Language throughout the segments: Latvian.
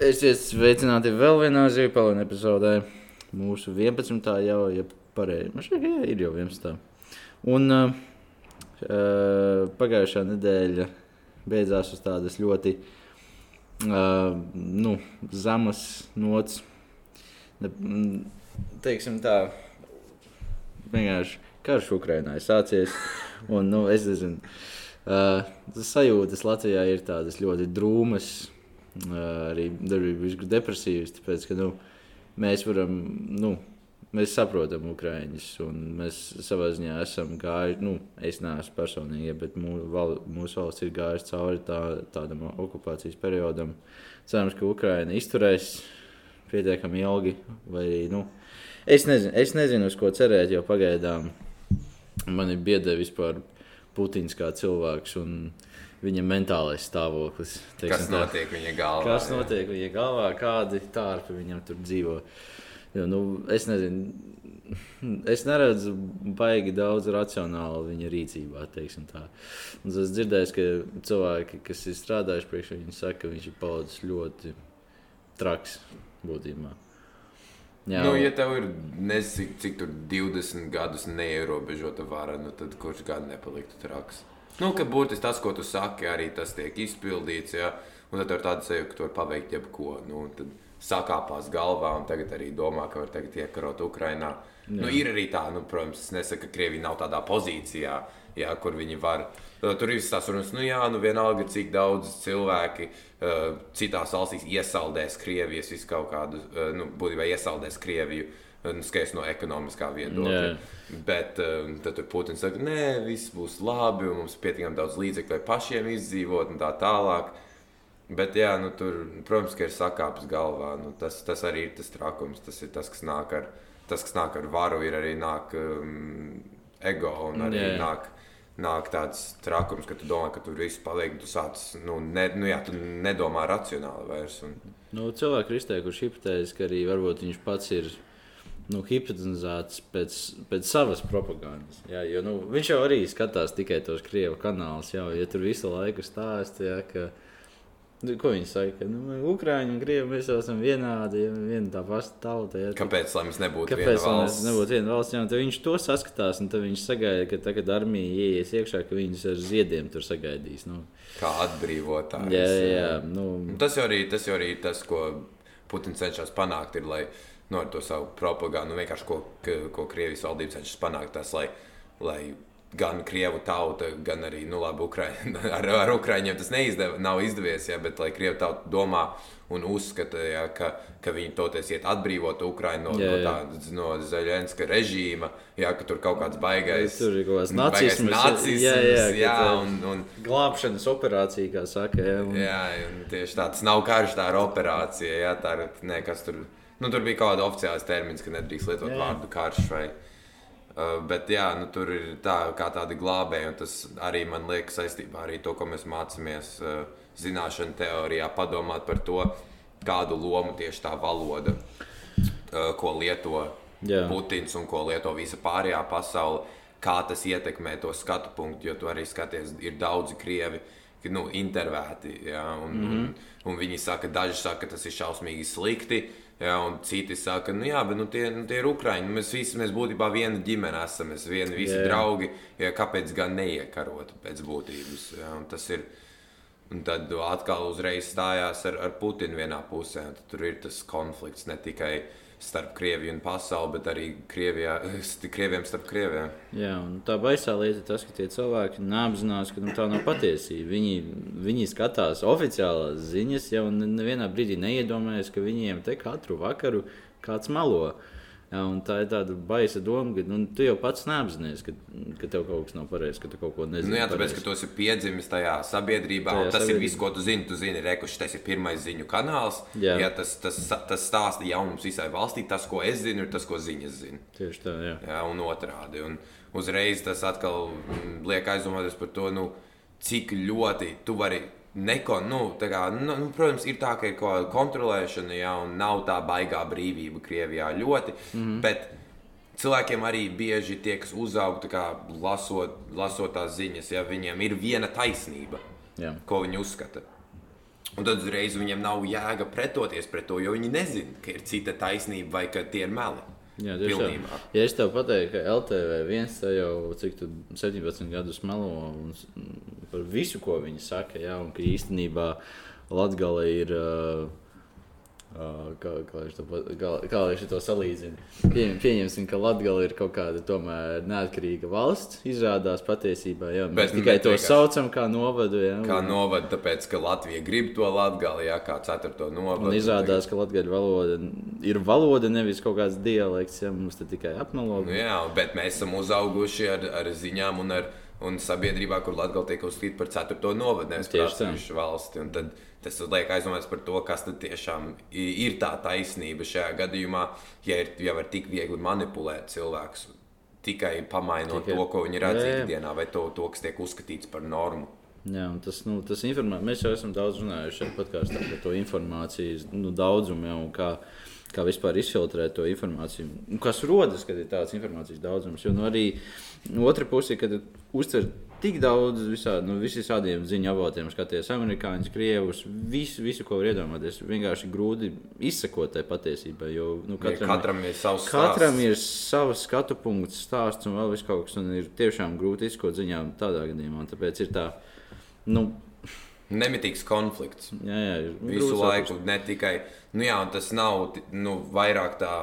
Esiet sveicināti vēl vienā zīmēlēna epizodē. Mūsu 11. jau ir pareizi. Man ka jā, ir jau 11. Un uh, pagājušā nedēļa beidzās uz tādas ļoti uh, nu, zemas nots. Teiksim tā, vienkārši karš Ukrainā ir sācies. Un, nu, es nezinu, uh, tas sajūtas Latvijā ir tādas ļoti drūmas arī darbības depresīvas, tāpēc ka nu, mēs varam, nu, mēs saprotam Ukrāņus, un mēs savā ziņā esam gājuši, nu, es neesmu personīgi, bet mūsu, val, mūsu valsts ir gājusi cauri tā, tādam okupācijas periodam. Cerams, ka Ukraina izturēs pietiekami ilgi, vai arī, nu, es nezinu, es nezinu, uz ko cerēt, jo pagaidām man ir biedē vispār Putins kā cilvēks. Un, uh, viņa mentālais stāvoklis. Teiksim, kas notiek tā, viņa galvā? Kas notiek jā. viņa galvā, kādi tārpi viņam tur dzīvo. Jo, nu, es nezinu, es neredzu baigi daudz racionālu viņa rīcībā. Es dzirdēju, ka cilvēki, kas ir strādājuši priekš viņa, saka, ka viņš ir palicis ļoti traks būtībā. Jā, nu, ja tev ir nezinu, cik, cik 20 gadus neierobežota vara, nu, tad kurš gan nepaliktu traks? Nu, ka burtiski tas, ko tu saki, arī tas tiek izpildīts. Ja? Un tad ir tāda sajūta, ka tu vari paveikt jebko. Nu, tad sakāpās galvā un tagad arī domā, ka var tagad iekarot Ukrajinā. Nu, ir arī tā, nu, protams, es nesaku, ka Krievija nav tādā pozīcijā, jā, kur viņi var. Tur ir tās runas, nu, jā, nu, vienalga, cik daudz cilvēki uh, citās valstīs iesaldēs Krievijas, visu kaut kādu, uh, nu, būtībā iesaldēs Krieviju. Uh, nu, skaidrs no ekonomiskā viedokļa. Yeah. Bet um, tad tur Putins saka, nē, viss būs labi, un mums ir pietiekami daudz līdzekļu, lai pašiem izdzīvot un tā tālāk. Bet, jā, nu, tur, protams, ir sakāpes galvā. Nu, tas, tas arī ir tas trakums. Tas ir tas, kas nāk ar, tas, kas nāk ar varu, ir arī nāk um, ego un arī yeah. nāk nāk tāds trakums, ka tu domā, ka tur viss paliek, tu sāc, nu, ne, nu jā, tu nedomā racionāli vairs. Un... Nu, cilvēki ir izteikuši hipotēzi, ka arī varbūt viņš pats ir nu, hipnotizēts pēc, pēc savas propagandas. Jā, jo, nu, viņš jau arī skatās tikai tos krievu kanālus. Jā, ja tur visu laiku stāsta, jā, ka, nu, ko viņi saka, ka nu, Ukrāņi un Krievi mēs jau esam vienādi, ja viena tā pati tauta. Jā, kāpēc lai mums nebūtu kāpēc, viena valsts? Nebūtu viena valsts jā, viņš to saskatās, un viņš sagaida, ka tagad armija ieies iekšā, ka viņus ar ziediem tur sagaidīs. Nu. Kā atbrīvotājs. Jā, jā, nu. Tas jau arī tas, jau arī tas ko Putins cenšas panākt, ir, lai nu, ar to savu propagandu, vienkārši ko, ko Krievijas valdība cenšas panākt, tas, lai, lai gan krievu tauta, gan arī nu, labi, Ukraiņa, ar, ar ukrāņiem tas neizdev, nav izdevies, ja, bet lai krievu tauta domā un uzskata, ja, ka, ka viņi toties iet atbrīvot Ukraiņu no, jā, jā. no, tā, no Zaļenska režīma, ja, ka tur kaut kāds baigais, tur ir kaut kāds nacisms, nacisms jā, jā, jā, un, un, glābšanas operācija, kā saka. Jā, un... jā un tieši tāds nav karš, tā ir operācija, jā, tā ir, ne, kas tur Nu, tur bija kaut kāda oficiāla termins, ka nedrīkst lietot jā. vārdu karš. Vai, uh, bet jā, nu, tur ir tā, kā tādi glābēji, un tas arī man liekas saistībā ar to, ko mēs mācāmies uh, zināšanu teorijā, padomāt par to, kādu lomu tieši tā valoda, uh, ko lieto jā. Putins un ko lieto visa pārējā pasaule, kā tas ietekmē to skatu punktu, jo tu arī skaties, ir daudzi krievi. Nu, intervēti, ja, un, mm -hmm. un, un viņi saka, daži saka, ka tas ir šausmīgi slikti, Jā, un citi saka, nu, jā, bet nu, tie, nu, tie ir ukrāņi. Mēs visi mēs būtībā viena ģimene esam, mēs vieni visi jā. draugi. Jā, kāpēc gan neiekarot pēc būtības? Jā, tas ir. Un tad atkal uzreiz stājās ar, ar Putinu vienā pusē. Tur ir tas konflikts ne tikai starp Krieviju un pasauli, bet arī Krievijā, Krieviem starp Krieviem. Jā, tā baisā lieta ir tas, ka tie cilvēki neapzinās, ka nu, tā nav patiesība. Viņi, viņi skatās oficiālās ziņas, jau nevienā brīdī neiedomājas, ka viņiem te katru vakaru kāds melo. Jā, tā ir tāda baisa doma, ka nu, tu jau pats neapzinājies, ka, ka tev kaut kas nav pareizs, ka tu kaut ko nezini. Nu, jā, tāpēc, ka tu esi piedzimis tajā sabiedrībā, tajā un tas sabiedrībā. ir viss, ko tu zini. Tu zini, rekuši, tas ir pirmais ziņu kanāls. Jā. Jā, tas, tas, tas stāsta jaunums visai valstī. Tas, ko es zinu, ir tas, ko ziņas zina. Tieši tā, jā. jā un otrādi. Un uzreiz tas atkal mm, liek aizdomāties par to, nu, cik ļoti tu vari Neko, nu, kā, nu, nu, protams, ir tā, ka ir kaut kāda kontrolēšana, ja, un nav tā baigā brīvība Krievijā ļoti. Mm -hmm. Bet cilvēkiem arī bieži tie, kas uzaug, kā, lasot, lasot tās ziņas, ja viņiem ir viena taisnība, Jā. ko viņi uzskata. Un tad uzreiz viņiem nav jēga pretoties pret to, jo viņi nezina, ka ir cita taisnība vai ka tie ir meli. Jā, pilnībā. Ja es tev pateiktu, ka LTV viens jau cik tu 17 gadus melo un par visu, ko viņi saka, jā, un ka īstenībā Latgala ir. Uh, Kā, kā, to, kā, kā to salīdzinu? Pieņem, pieņemsim, ka Latvija ir kaut kāda tomēr neatkarīga valsts. Izrādās patiesībā, jā, mēs tikai to saucam kā novadu. Jā, kā novadu, tāpēc, ka Latvija grib to Latviju, jā, kā ceturto novadu. Un izrādās, ka Latvijas valoda ir valoda, nevis kaut kāds dialekts, ja mums te tikai apmeloga. Nu, jā, bet mēs esam uzauguši ar, ar ziņām un ar un sabiedrībā, kur Latvija tiek uzskatīta par ceturto novadu, nevis par atsevišķu valsti. Un tad, Tas liek aizdomāties par to, kas tiešām ir tā taisnība šajā gadījumā, ja ir jau var tik viegli manipulēt cilvēkus. Tikai pamainot tikai, to, ko viņi redz ikdienā, vai to, to, kas tiek uzskatīts par normu. Jā, tas, nu, tas informā... Mēs jau esam daudz runājuši par to informācijas nu, daudzumu. Jau, kā, kā vispār izfiltrēt to informāciju. Nu, kas rodas, kad ir tāds informācijas daudzums? Jo nu, arī otra puse, kad uztver tik daudz visādi, nu, visādiem ziņu avotiem, skaties amerikāņus, krievus, visu, visu, ko var iedomāties. Vienkārši grūti izsekot tai patiesībai. Jo nu, katram, katram ir savs katram stāsts. ir savs skatu punkts, stāsts un vēl viss kaut kas. Un ir tiešām grūti izsekot ziņām tādā gadījumā. Tāpēc ir tā. Nu, Nemitīgs konflikts. Jā, jā, visu laiku ne tikai. Nu, jā, tas nav nu, vairāk tā,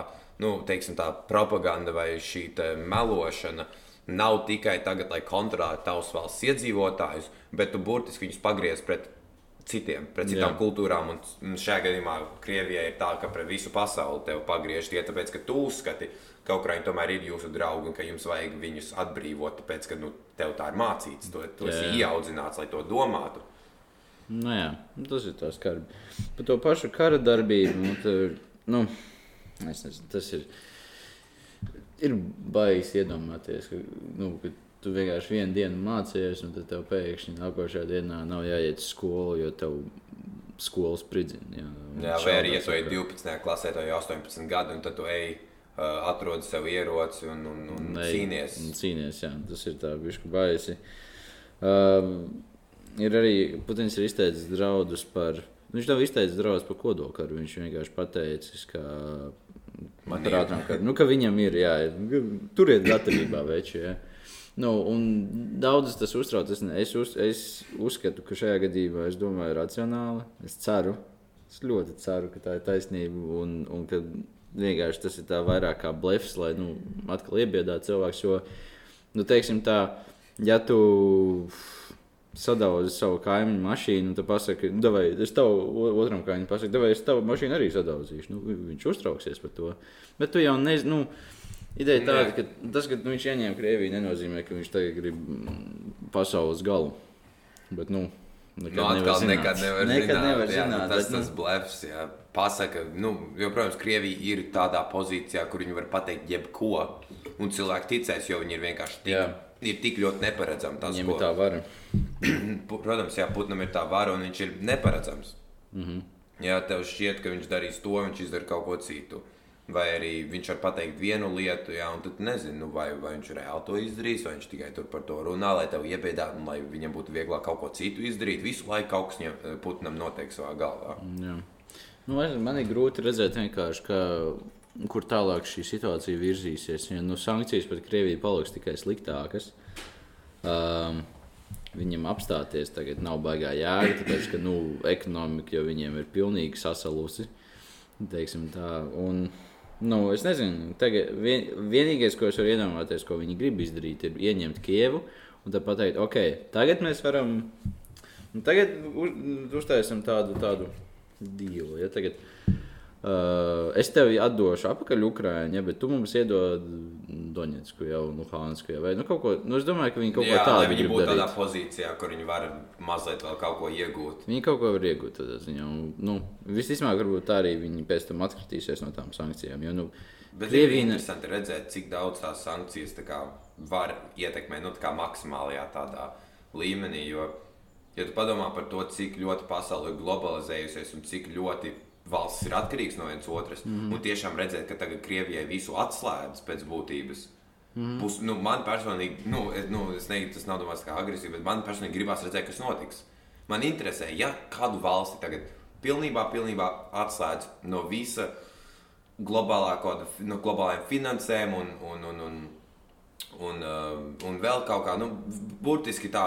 nu, teiksim, tā propaganda vai šī melošana. Nav tikai tagad, lai kontrolētu tavus valsts iedzīvotājus, bet tu burtiski viņus pagriez pret citiem, pret citām jā. kultūrām. Un šajā gadījumā Krievijai ir tā, ka pret visu pasauli tev pagriež tie, tāpēc, ka tu uzskati, ka Ukraiņi tomēr ir jūsu draugi un ka jums vajag viņus atbrīvot, tāpēc, ka nu, tev tā ir mācīts, to, to esi ieaudzināts, lai to domātu. Nu, jā, tas ir tas kara. Par to pašu kara darbību. Nu, tur, nu, nezinu, tas ir. Ir baisi iedomāties, ka, nu, ka tu vienkārši vienu dienu mācījies, un tad tev pēkšņi nākošajā dienā nav jāiet uz skolu, jo tev skolas spridzina. Jā, jā vai arī, ja tu ej 12. klasē, tev ir 18 gadi, un tad tu ej uh, atrod sev ieroci un, un, un, un cīnies. Un cīnies, jā, tas ir tā bišķi baisi. Uh, ir arī Putins ir izteicis draudus par. Viņš nav izteicis draudus par kodolkaru. Viņš vienkārši pateicis, ka, ātrām, ka, nu, ka viņam ir jā, turiet gatavībā veči. Ja. Nu, Daudzas tas uztrauc. Es, es, uz, es uzskatu, ka šajā gadījumā es domāju, racionāli. Es ceru, es ļoti ceru, ka tā ir taisnība un, un ka vienkārši tas ir tā vairāk kā blefs, lai nu, atkal iebiedātu cilvēku. Jo, nu, teiksim tā, ja tu sadauzi savu kaimiņu mašīnu, tad pasaki, nu, vai es tavu otram kaimiņam pasaku, vai es tavu mašīnu arī sadauzīšu. Nu, viņš uztrauksies par to. Bet tu jau nezini. Nu, Ideja tāda, ka tas, ka nu, viņš ieņēma Krieviju, nenozīmē, ka viņš tagad grib pasaules galu. Bet, nu, Nekad, nu, nevar zināt. nekad nevar nekad zināt. Nevar jā, zināt nu, tas ir tas blefs. Jā. Pasaka, nu, jo, protams, Krievija ir tādā pozīcijā, kur viņi var pateikt jebko. Un cilvēki ticēs, jo viņi ir vienkārši tik. Ir tik ļoti neparedzami. Tas, Viņam ko... ir tā vara. Protams, jā, Putnam ir tā vara un viņš ir neparedzams. Mm -hmm. Jā, tev šķiet, ka viņš darīs to, viņš izdara kaut ko citu. Vai arī viņš var pateikt vienu lietu, jā, un tad nezinu, nu, vai, vai viņš reāli to izdarīs, vai viņš tikai tur par to runā, lai tev iebiedātu, un lai viņam būtu vieglāk kaut ko citu izdarīt. Visu laiku kaut kas viņam, Putnam notiek savā galvā. Jā. Nu, man ir grūti redzēt, ka, kur tālāk šī situācija virzīsies. Ja nu, sankcijas pret Krieviju paliks tikai sliktākas. Um, viņam apstāties tagad nav baigā jēga, tāpēc ka nu, ekonomika jau viņiem ir pilnīgi sasalusi. Un, nu, es nezinu, tagad, vien, vienīgais, ko es varu iedomāties, ko viņi grib izdarīt, ir ieņemt Kievu un tad pateikt, ok, tagad mēs varam, nu, tagad uz, uztaisam tādu, tādu dīlu. Ja, tagad, Uh, es tev atdošu atpakaļ Ukrāņai, ja, bet tu mums iedod Doņetsku jau, nu, Hānsku jau. Vai, nu, ko, nu, es domāju, ka viņi kaut Jā, ko tādu grib darīt. tādā pozīcijā, kur viņi var mazliet vēl kaut ko iegūt. Viņi kaut ko var iegūt ziņā. Nu, visticamāk, varbūt tā arī viņi pēc tam atkritīsies no tām sankcijām. Jo, nu, Bet Krievija... ir interesanti redzēt, cik daudz tās sankcijas tā kā, var ietekmēt nu, maksimālajā tādā līmenī. Jo, ja tu padomā par to, cik ļoti pasaule ir globalizējusies un cik ļoti valstis ir atkarīgas no vienas otras. Mm. Un tiešām redzēt, ka tagad Krievijai visu atslēdz pēc būtības. Mm. Pus, nu, man personīgi, nu, es, nu, es negribu, tas nav domāts kā agresīvi, bet man personīgi gribās redzēt, kas notiks. Man interesē, ja kādu valsti tagad pilnībā, pilnībā atslēdz no visa globālā, no globālajiem finansēm un, un, un, un, un, uh, un vēl kaut kā, nu, burtiski tā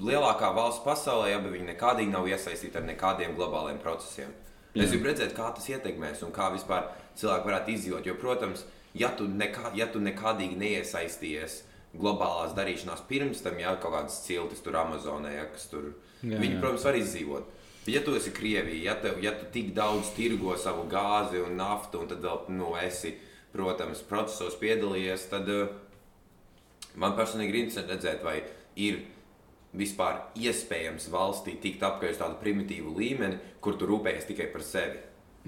lielākā valsts pasaulē, ja viņi nekādīgi nav iesaistīti ar nekādiem globāliem procesiem. Jā. Es gribu redzēt, kā tas ietekmēs un kā vispār cilvēki varētu izdzīvot. Jo, protams, ja tu, nekā, ja tu nekādīgi neiesaistījies globālās darīšanās pirms tam, ja kaut kādas ciltis tur Amazonē, ja, kas tur, jā, viņi, jā. protams, var izdzīvot. Ja tu esi Krievija, ja, tev, ja tu tik daudz tirgo savu gāzi un naftu, un tad vēl nu, esi, protams, procesos piedalījies, tad uh, man personīgi ir interesanti redzēt, vai ir vispār iespējams valstī tikt uz tādu primitīvu līmeni, kur tu rūpējies tikai par sevi.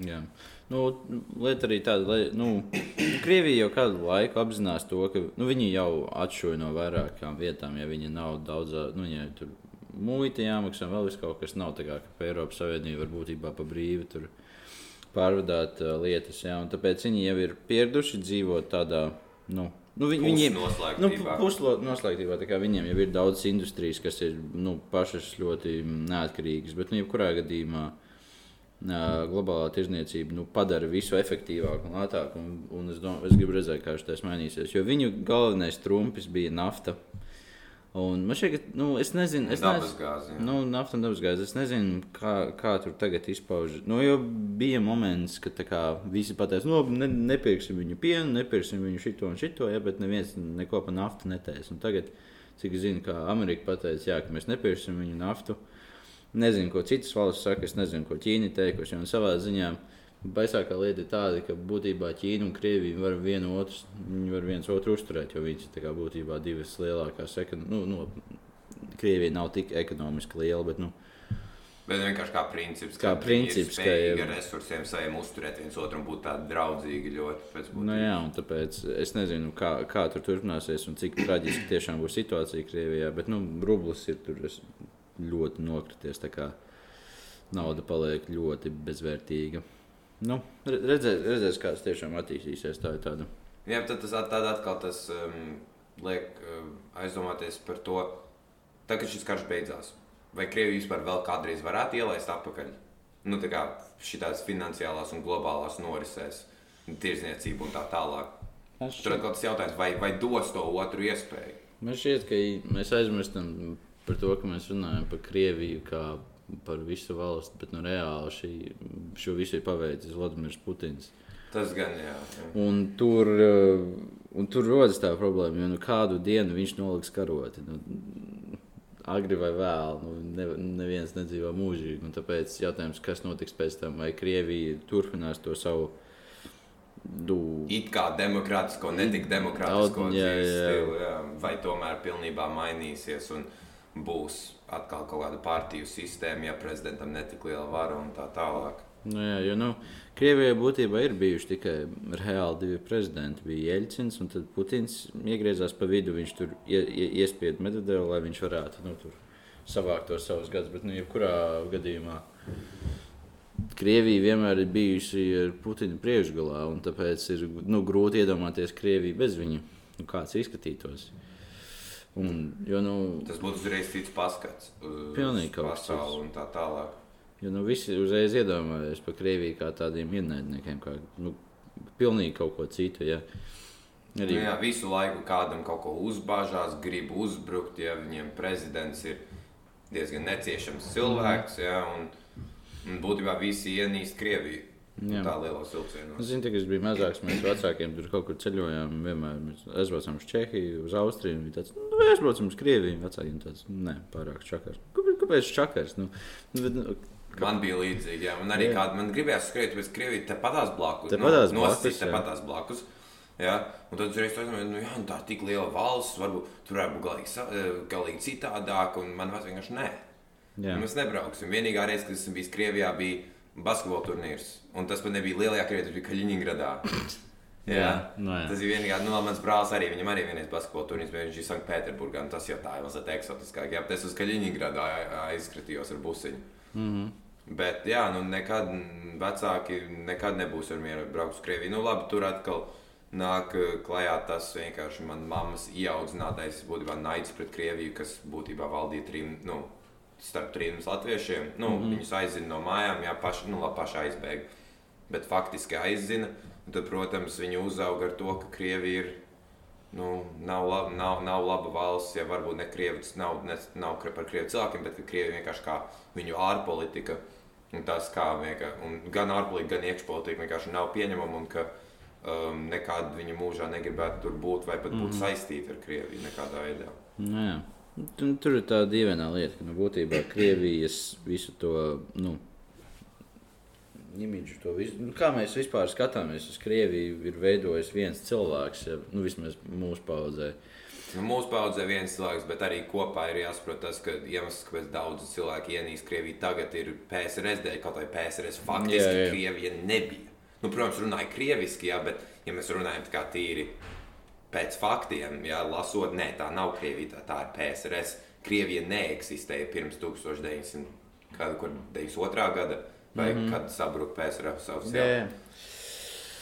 Jā. Nu, lieta arī tāda, lai nu, Krievija jau kādu laiku apzinās to, ka nu, viņi jau atšuja no vairākām vietām, ja viņi nav daudz, nu, ja tur muita jāmaksā, vēl kaut kas nav tā kā, ka Eiropas Savienība var būtībā pa brīvi tur pārvadāt uh, lietas. Jā, tāpēc viņi jau ir pieraduši dzīvot tādā. Nu, Nu, viņi, viņiem nu, pusnoslēgtībā. Viņiem jau ir daudz industrijas, kas ir nu, pašas ļoti neatkarīgas. Bet, nu, jebkurā gadījumā, globālā tirzniecība nu, padara visu efektīvāku un lētāku. Un, un es, domāju, es gribu redzēt, kā tas mainīsies. Jo viņu galvenais trumpis bija nafta. Un man šķiet, ka, nu, es nezinu, es nezinu, nu, nafta un dabasgāze. Es nezinu, kā, kā tur tagad izpaužas. Nu, jo bija moments, kad kā, visi pateica, nu, ne, nepirksim viņu pienu, nepirksim viņu šito un šito, ja, bet neviens neko par naftu neteiks. Un tagad, cik es zinu, kā Amerika pateica, jā, ka mēs nepirksim viņu naftu. Nezinu, ko citas valsts saka, es nezinu, ko Ķīna teikusi. Un savā ziņā Baisākā lieta ir tāda, ka būtībā Ķīna un Krievija var vienu otru, var viens otru uzturēt, jo viņas ir būtībā divas lielākās. Nu, nu, Krievija nav tik ekonomiski liela, bet. Nu, Bet vienkārši kā princips, kā princips ka ir ar resursiem saviem uzturēt viens otru un būt tādi draudzīgi ļoti. Nu, jā, un tāpēc es nezinu, kā, kā tur turpināsies un cik traģiski tiešām būs situācija Krievijā. Bet nu, rublis ir tur ļoti nokrities. Nauda paliek ļoti bezvērtīga. Nu, redzēs, redzēs, kā tas tiešām attīstīsies. Tā ir tāda. Jā, tad tas tad atkal tas um, liek uh, aizdomāties par to, tā, kad šis karš beidzās. Vai Krievija vispār vēl kādreiz varētu ielaist atpakaļ? Nu, tā kā šīs finansiālās un globālās norisēs, tirzniecība un tā tālāk. Tur atkal tas jautājums, vai, vai dos to otru iespēju? Man šķiet, ka mēs aizmirstam par to, ka mēs runājam par Krieviju kā par visu valsti, bet nu, reāli šī, šo visu ir paveicis Vladimirs Putins. Tas gan jā. jā. Un tur, eh, un tur rodas tā problēma, jo nu, kādu dienu viņš noliks karoti. Nu, agri vai vēlu, nu, ne, neviens nedzīvo mūžīgi. Tāpēc jautājums, kas notiks pēc tam, vai Krievija turpinās to savu. Du... It kā demokrātisko, ne tik demokrātisko dzīves stilu, jā. vai tomēr pilnībā mainīsies. Un, uh, būs atkal kaut kāda partiju sistēma, ja prezidentam netik liela vara un tā tālāk. Nu, jā, jo nu, Krievijai būtībā ir bijuši tikai reāli divi prezidenti. Bija Jeļcins un tad Putins iegriezās pa vidu. Viņš tur ie, ie, iespieda Medvedevu, lai viņš varētu nu, savākt tos savus gadus. Bet, nu, jebkurā gadījumā Krievija vienmēr ir bijusi ar Putinu priekšgalā, un tāpēc ir nu, grūti iedomāties Krieviju bez viņa. Nu, kāds izskatītos? Un, jo, nu, Tas būtu uzreiz cits paskats. Kaut kas tāds. Un tā tālāk. Jo nu, visi uzreiz iedomājās par Krieviju kā tādiem ienaidniekiem, kā nu, pilnīgi kaut ko citu. Ja. Arī... Nu, jā, visu laiku kādam kaut ko uzbāžās, grib uzbrukt, ja viņiem prezidents ir diezgan neciešams cilvēks. Ja, un, un būtībā visi ienīst Krieviju. Jā. Tā liela vilciena. Es zinu, ka es biju mazāks. Mēs vecākiem tur kaut kur ceļojām. Vienmēr mēs aizbraucām uz Čehiju, uz Austriju. Viņi teica, nu, aizbraucam uz Krieviju. Vecākiem tāds, nē, pārāk čakars. Kāpēc čakars? Nu, nu, Kā... Man bija līdzīgi, jā. Man arī jā. kāda, man gribējās skriet pēc Krievijas, te patās blakus. Te patās nu, blakus. Te patās blakus. Ja? Un tad tā domāju, nu, jā, nu tā ir tik liela valsts, varbūt tur varētu būt galīgi, eh, galīgi citādāk, un man vienkārši nē. Jā. Mēs nebrauksim. Vienīgā reize, kad esmu bijis Krievijā, bija basketbola turnīrs. Un tas pat nebija lielajā krietī, tas bija Kaļiņgradā. Jā, jā, no nu jā. Tas ir vienīgais, nu, mans brālis arī, viņam arī vienreiz basketbola turnīrs, bet viņš ir Sanktpēterburgā, un tas jau tā ir mazliet eksotiskāk. Jā, es uz Kaļiņgradā aizskatījos ar busiņu. Mm -hmm. Bet, jā, nu, nekad vecāki nekad nebūs ar mieru braukt uz Krieviju. Nu, labi, tur atkal nāk klajā tas vienkārši man mammas ieaudzinātais, būtībā naids pret Krieviju, kas būtībā valdīja trim, nu, starp trim latviešiem. Nu, mm -hmm. Viņus aizina no mājām, jā, paši, nu, paši aizbēga. Bet faktiski aizina. Tad, protams, viņi uzauga ar to, ka Krievija ir. Nu, nav, laba, nav, nav laba valsts, ja varbūt ne Krievijas, nav, ne, nav par Krieviju cilvēkiem, bet Krievija vienkārši kā viņu ārpolitika un tas, kā vienkārši, gan ārpolitika, gan iekšpolitika vienkārši nav pieņemama un ka um, nekad viņa mūžā negribētu tur būt vai pat būt mm -hmm. saistīta ar Krieviju nekādā veidā. Nē. Nu Tur, tur ir tā dīvainā lieta, ka nu, būtībā Krievijas visu to nu, imidžu, to visu, nu, kā mēs vispār skatāmies uz Krieviju, ir veidojis viens cilvēks, ja, nu, vismaz mūsu paudzē. Nu, mūsu paudzē viens cilvēks, bet arī kopā ir jāsaprot tas, ka iemesls, kāpēc daudzi cilvēki ienīst Krieviju tagad, ir PSRS dēļ, kaut vai PSRS faktiski jā, jā. Krievija nebija. Nu, protams, runāja krieviski, jā, bet ja mēs runājam tā kā tīri pēc faktiem, ja, lasot, nē, tā nav Krievija, tā, tā ir PSRS. Krievija neeksistēja pirms 1992. gada, vai mm -hmm. kad sabruka PSRS savs jā. Jā,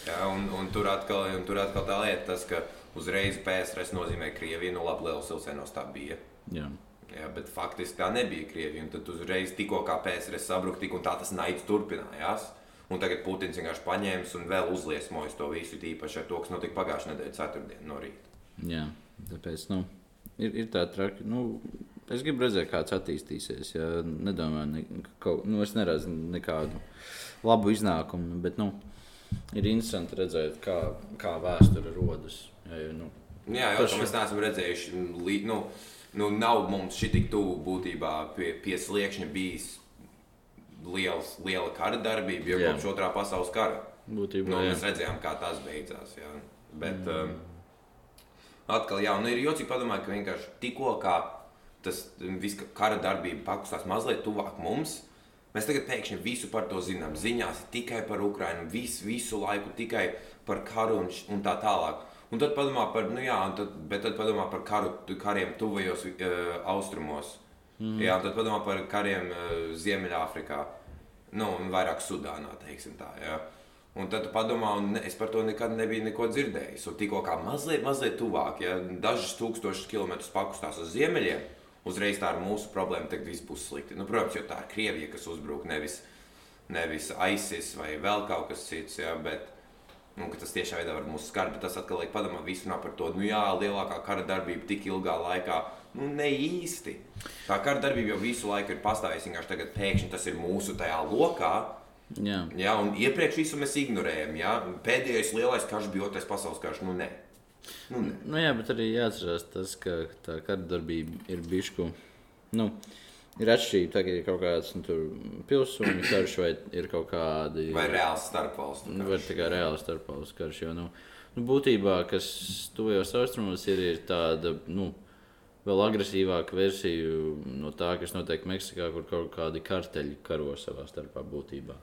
jā, un, un, tur atkal, un tur atkal tā lieta, tas, ka uzreiz PSRS nozīmē Krieviju, nu labi, Lielas Ilsenos tā bija. Jā. Jā, bet faktiski tā nebija Krievija. Tad uzreiz tikko kā PSRS sabruka, tik un tā tas naids turpinājās. Un tagad Putins vienkārši paņēmis un vēl uzliesmojis to visu, īpaši ar to, kas notika pagājušā nedēļa, ceturtdienā no rīta. Jā, tāpēc nu, ir, ir tā traki. Nu, es gribu redzēt, kāds attīstīsies. Ja nedomāju, ne, kaut, nu, es neredzu nekādu labu iznākumu, bet nu, ir interesanti redzēt, kā, kā vēsture rodas. Ja, nu, jā, jau tādā mēs neesam redzējuši. Nu, nu, nav mums šī tik tuvu būtībā pie, pie sliekšņa bijis liels, liela kara darbība jau kopš otrā pasaules kara. Būtībā, nu, mēs redzējām, kā tas beidzās. Jā. Bet mm. um, atkal, jā, nu, ir jocīgi padomāt, ka vienkārši tikko tas viss kara darbība pakustās mazliet tuvāk mums. Mēs tagad pēkšņi visu par to zinām. Ziņās tikai par Ukrajinu, visu, visu laiku tikai par karu un, un tā tālāk. Un tad padomā par, nu jā, tad, bet tad padomā par karu, kariem tuvajos uh, austrumos. Mm. Jā, tad padomā par kariem uh, Ziemeļāfrikā, nu, vairāk Sudānā, teiksim tā. Jā. Un tad padomā, un es par to nekad nebiju neko dzirdējis. Un tikko kā mazliet, mazliet tuvāk, ja dažus tūkstošus kilometrus pakustās uz ziemeļiem, uzreiz tā ir mūsu problēma, tad viss būs slikti. Nu, protams, jo tā ir Krievija, kas uzbruk nevis, nevis ISIS vai vēl kaut kas cits, ja, bet nu, tas tiešā veidā var mūs skart. Bet tas atkal liek padomāt, visu runā par to, nu jā, lielākā kara darbība tik ilgā laikā Nu, ne īsti. Tā kara darbība jau visu laiku ir pastāvējusi. Vienkārši tagad pēkšņi tas ir mūsu tajā lokā. Jā. Jā, un iepriekš visu mēs ignorējam. Jā. Pēdējais lielais karš bija otrais pasaules karš. Nu, nē. Nu, nē. nu, jā, bet arī jāatcerās tas, ka tā kara darbība ir bijusi. Nu, ir atšķirība. Tagad ir kaut kāds nu, pilsoņu karš, vai ir kaut kādi. Vai reāls starpvalstu karš. Vai tā kā reāls starpvalstu karš. Jo, nu, nu, būtībā, kas tuvajos austrumos ir, ir tāda. Nu, vēl agresīvāka versija no tā, kas notiek Meksikā, kur kaut kādi karteļi karo savā starpā būtībā.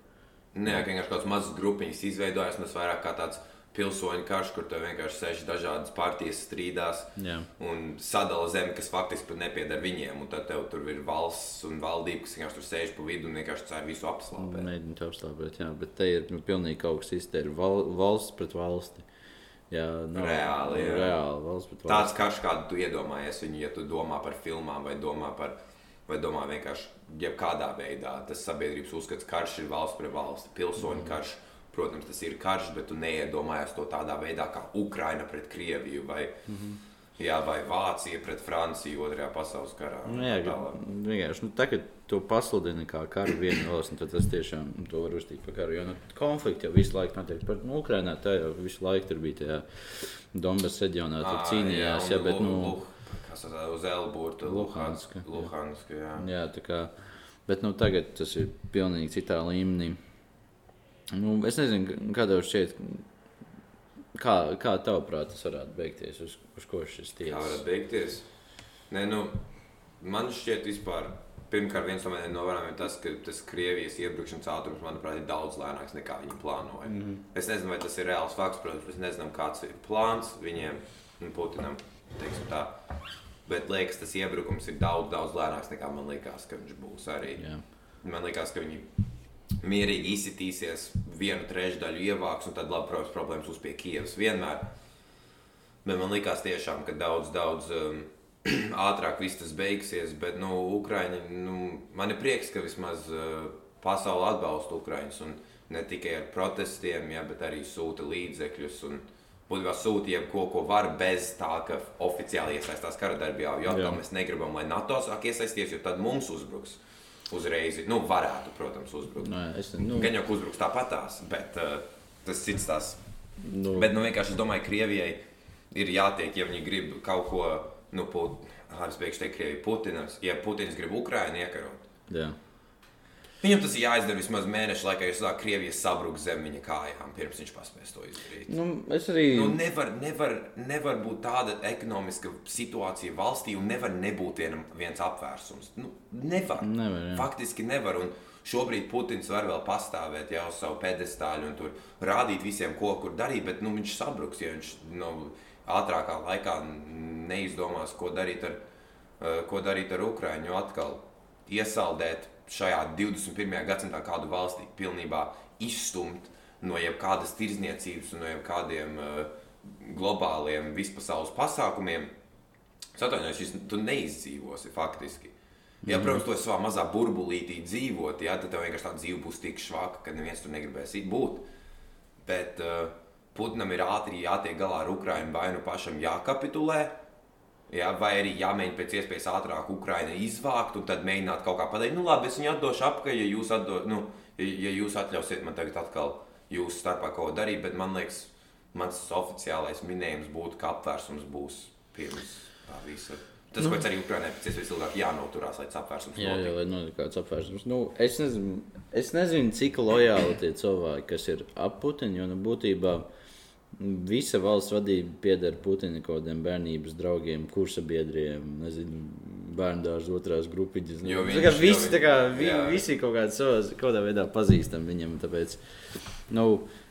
Nē, vienkārši kāds mazs grupiņš izveidojas, un tas vairāk kā tāds pilsoņu karš, kur tur vienkārši sēž dažādas partijas strīdās Jā. un sadala zemi, kas faktiski pat nepieder viņiem. Un tad tev tur ir valsts un valdība, kas vienkārši tur sēž pa vidu un vienkārši cer visu apslāpēt. Mēģināt apslāpēt, jā, bet te ir nu, pilnīgi kaut kas izteicis val, valsts pret valsti. Jā, nav, reāli. Jā. reāli valsts, valsts. Tāds karš, kādu tu iedomājies, viņu, ja tu domā par filmām vai domā par. Vai domā vienkārši jebkādā veidā tas sabiedrības uzskats, ka karš ir valsts pret valsti, pilsoņu mm. karš. Protams, tas ir karš, bet tu neiedomājies to tādā veidā kā Ukraina pret Krieviju vai, mm -hmm. Jā, vai Vācija pret Franciju otrajā pasaules karā. Nu, jā, vienkārši nu, tagad to pasludina kā karu valsts, tad tas tiešām to var uzstīt par karu. Jo nu, konflikti jau visu laiku notiek. Par nu, Ukrainā tā jau visu laiku tur bija tajā Donbass reģionā, tur cīnījās. Jā, jā, bet, nu, Kas uz Elburta, Luhanska. Luhanska jā. jā, tā kā, bet nu, tagad tas ir pilnīgi citā līmenī. Nu, es nezinu, kādā šķiet, kā, kā tavuprāt tas varētu beigties, uz, uz ko šis tiesas? Kā varētu beigties? Nē, nu, man šķiet vispār Pirmkārt, viens no maniem novērojumiem ir tas, ka tas Krievijas iebrukšanas ātrums, manuprāt, ir daudz lēnāks nekā viņi plānoja. Mm -hmm. Es nezinu, vai tas ir reāls fakts, protams, mēs nezinām, kāds ir plāns viņiem un Putinam. Bet liekas, tas iebrukums ir daudz, daudz lēnāks nekā man liekas, ka viņš būs arī. Yeah. Man liekas, ka viņi mierīgi izsitīsies, vienu trešdaļu ievāks, un tad, labi, protams, problēmas būs pie Kievas vienmēr. Bet man liekas, tiešām, ka daudz, daudz. Um, ātrāk viss tas beigsies. Bet, nu, Ukraiņi, nu, man ir prieks, ka vismaz uh, pasaule atbalsta Ukraiņus. Un ne tikai ar protestiem, ja, bet arī sūta līdzekļus. Un, Būtībā sūta jebko, ko var bez tā, ka oficiāli iesaistās kara darbībā. Jo atkal mēs negribam, lai NATO sāk iesaistīties, jo tad mums uzbruks uzreiz. Nu, varētu, protams, uzbrukt. Nē, es, nu... Gan jau uzbruks tāpatās, bet uh, tas cits tās. Nu... Bet, nu, vienkārši es domāju, Krievijai ir jātiek, ja viņi grib kaut ko, nu, put, es beigšu teikt, Krievija, Putinas, ja Putins grib Ukrainu iekarot. Jā. Viņam tas ir jāizdara vismaz mēneša laikā, jo sāk Krievijas sabrukt zem viņa kājām, pirms viņš paspēs to izdarīt. Nu, es arī. Nu, nevar, nevar, nevar būt tāda ekonomiska situācija valstī, un nevar nebūt viens apvērsums. Nu, nevar. nevar jā. Faktiski nevar. Un šobrīd Putins var vēl pastāvēt jau uz savu pedestāļu un tur rādīt visiem, ko kur darīt, bet nu, viņš sabruks, ja viņš nu, ātrākā laikā neizdomās, ko darīt ar, uh, ko darīt ar Ukraiņu atkal iesaldēt šajā 21. gadsimtā kādu valsti pilnībā izstumt no jebkādas tirzniecības un no jebkādiem uh, globāliem vispasaules pasākumiem, atvainojos, tu neizdzīvosi faktiski. Ja, mhm. protams, tu esi savā mazā burbulītī dzīvot, ja, tad tev vienkārši tā dzīve būs tik švaka, ka neviens tur negribēs būt. Bet uh, Putinam ir ātri jātiek galā ar Ukraiņu, vai nu pašam jākapitulē, Ja, vai arī jāmēģina pēc iespējas ātrāk Ukraiņa izvākt un tad mēģināt kaut kā padarīt. Nu, labi, es viņu atdošu apakaļ, ja jūs, atdo, nu, ja jūs atļausiet man tagad atkal jūsu starpā kaut ko darīt. Bet man liekas, mans oficiālais minējums būtu, ka apvērsums būs pirms tā visa. Tas, nu, ko arī Ukraiņai pēc iespējas ilgāk jānoturās, lai tas apvērsums jā, jā, lai notiktu kāds apvērsums. Nu, es, nezinu, es nezinu, cik lojāli tie cilvēki, kas ir ap Putinu, jo nu, būtībā. Visa valsts vadība pieder Putina kaut kādiem bērnības draugiem, kursa biedriem, nezinu, bērnu dārza otrās grupiņas. Nu, viņš, kā, visi, kā, vi, visi kaut kādā, savas, kaut kādā veidā pazīstam viņam. Tāpēc, nu,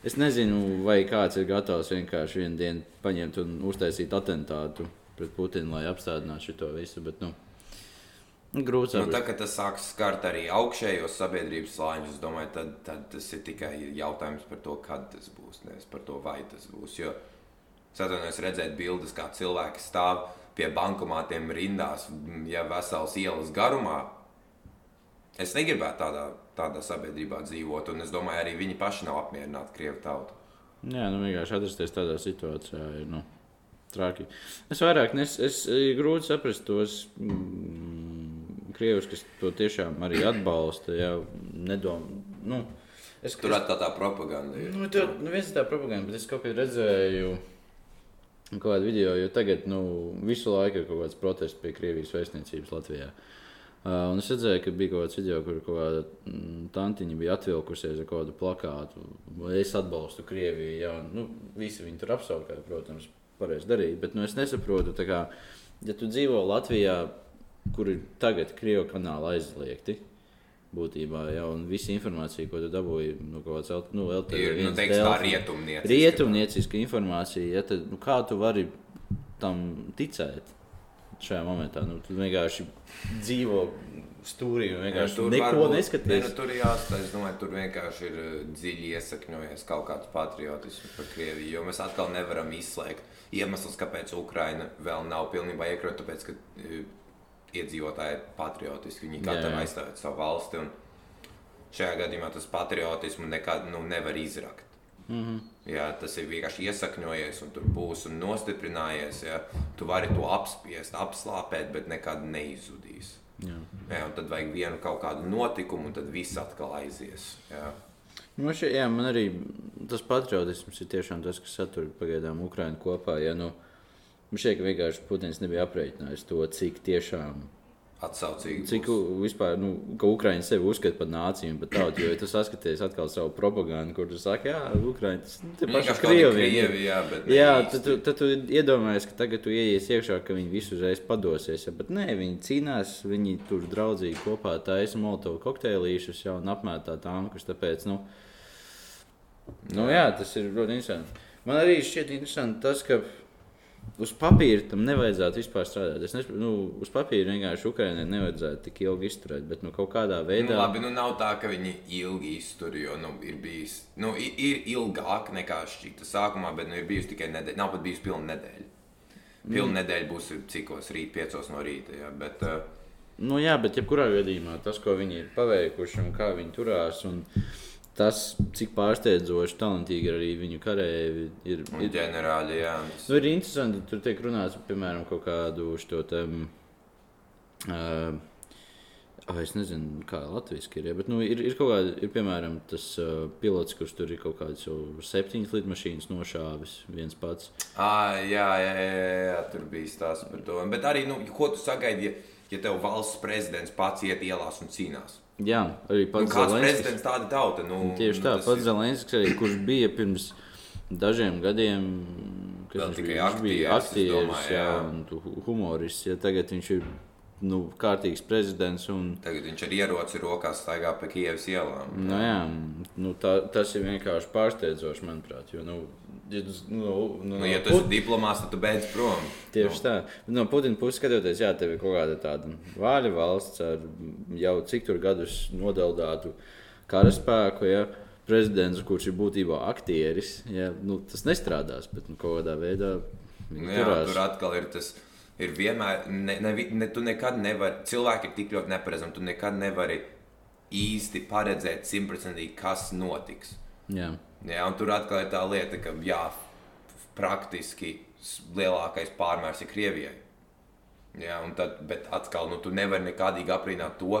es nezinu, vai kāds ir gatavs vienkārši vienu dienu paņemt un uztaisīt atentātu pret Putinu, lai apstādinātu šo visu. Bet, nu, Grūti nu, tā, kad tas sāks skart arī augšējos sabiedrības slāņus, es domāju, tad, tad tas ir tikai jautājums par to, kad tas būs, nevis par to, vai tas būs. Jo es atvainojos redzēt bildes, kā cilvēki stāv pie bankomātiem rindās, ja vesels ielas garumā. Es negribētu tādā, tādā sabiedrībā dzīvot, un es domāju, arī viņi paši nav apmierināti Krievu tautu. Jā, nu vienkārši atrasties tādā situācijā ir nu, traki. Es vairāk nes, es, es grūti saprast tos. Mm, krievis, kas to tiešām arī atbalsta. Jā, nedom, nu, es, Tur ir tā tā propaganda. Ir. Nu, tur nu, viens ir tā propaganda, bet es kaut kad redzēju. Kaut kādu video, jo tagad nu, visu laiku ir kaut kāds protests pie Krievijas vēstniecības Latvijā. Uh, un es redzēju, ka bija kaut kāds video, kur kaut kāda mm, tantiņa bija atvilkusies ar kādu plakātu. Es atbalstu Krieviju. Jā, nu, visi viņi tur apsaukāja, protams, pareizi darīt. Bet nu, es nesaprotu, kā, ja tu dzīvo Latvijā, kur ir tagad Krievijas kanāla aizliegti. Būtībā jau visa informācija, ko tu dabūji no kaut kādas nu, LTV, nu, teiks, tā rietumnieciska. rietumnieciska informācija. Ja, tad, nu, kā tu vari tam ticēt šajā momentā? Nu, tu vienkārši dzīvo stūrī un vienkārši ja, neko varbūt, neskaties. Ne, nu, tur jāstāsta, es domāju, tur vienkārši ir eh, dziļi iesakņojies kaut kāds patriotisms par Krieviju, jo mēs atkal nevaram izslēgt iemesls, kāpēc Ukraina vēl nav pilnībā iekļauta, tāpēc, ka eh, iedzīvotāji ir patriotiski. Viņi katram aizstāv savu valsti. Šajā gadījumā tas patriotismu nekad nu, nevar izrakt. Mm -hmm. Jā, tas ir vienkārši iesakņojies, un tur būs un nostiprinājies. Jā. Tu vari to apspiest, apslāpēt, bet nekad neizudīs. Jā. Jā, tad vajag vienu kaut kādu notikumu, un tad viss atkal aizies. Jā. Nu, šie, jā, man arī tas patriotisms ir tiešām tas, kas satur pagaidām Ukraiņu kopā. Ja, nu, Man šķiet, ka vienkārši Putins nebija aprēķinājis to, cik tiešām atsaucīgi. Cik vispār, nu, ka Ukraiņa sevi uzskata par nāciju par tautu, jo tu saskaties atkal savu propagandu, kur tu saki, jā, Ukraiņa, tas ir paši Krievi. Jā, jā tad, tu, tad tu iedomājies, ka tagad tu ieies iekšā, ka viņi visu uzreiz padosies, ja, bet nē, viņi cīnās, viņi tur draudzīgi kopā taisa molotovu kokteilīšus jau un apmētā tankus, tāpēc, nu, nu jā, tas ir ļoti interesanti. Man arī šķiet interesanti tas, ka Uz papīra tam nevajadzētu vispār strādāt. Es nesaprotu, nu, uz papīra vienkārši Ukraiņai nevajadzētu tik ilgi izturēt, bet nu, kaut kādā veidā. Nu, labi, nu nav tā, ka viņi ilgi iztur, jo nu, ir bijis nu, ir ilgāk nekā šķita sākumā, bet nu, ir bijusi tikai nedēļa. Nav pat bijusi pilna nedēļa. pilna nedēļa būs cikos rīt, piecos no rīta. Jā, bet, uh, nu, jā, bet jebkurā gadījumā tas, ko viņi ir paveikuši un kā viņi turās. Un... Tas, cik pārsteidzoši, talantīgi arī viņu karēji ir. ir ģenerāli, jā. Nu, ir interesanti, tur tiek runāts piemēram, kaut kādu šo te. Uh, Oh, es nezinu, kā Latvijas ir. Ja, bet, nu, ir, ir kaut kāda, ir piemēram tas uh, pilots, kurš tur ir kaut kādas septiņas lidmašīnas nošāvis viens pats. À, jā, jā, jā, jā, tur bija stāsts par to. Bet arī, nu, ko tu sagaidi, ja, ja tev valsts prezidents pats iet ielās un cīnās? Jā, arī pats nu, Zelenskis. prezidents tāda tauta. Nu, tieši tā, pats ir... Zelenskis, kurš bija pirms dažiem gadiem. Kas viņš bija? Bija aktieris, domāju, jā, jā. un humorists. Ja tagad viņš ir nu, kārtīgs prezidents. Un... Tagad viņš ar ieroci rokās staigā pa Kievas ielām. Nu, jā, nu, tā, tas ir vienkārši pārsteidzoši, manuprāt. Jo, nu, Ja, nu, nu, nu, ja tu esi diplomāts, tad tu beidz prom. Tieši nu. tā. No Putina puses skatoties, jā, tev ir kaut kāda tāda vāļa valsts ar jau cik tur gadus nodeldātu karaspēku. Ja, prezidents, kurš ir būtībā aktieris, ja, nu, tas nestrādās, bet nu, kaut kādā veidā. Nu, jā, tur atkal ir tas ir vienmēr, ne, ne, ne, tu nekad nevari, cilvēki ir tik ļoti neparedzami, tu nekad nevari īsti paredzēt simtprocentīgi, kas notiks. Jā. Jā, un tur atkal ir tā lieta, ka jā, praktiski lielākais pārmērs ir Krievijai. Jā, tad, bet atkal, nu, tu nevari nekādīgi aprīnāt to,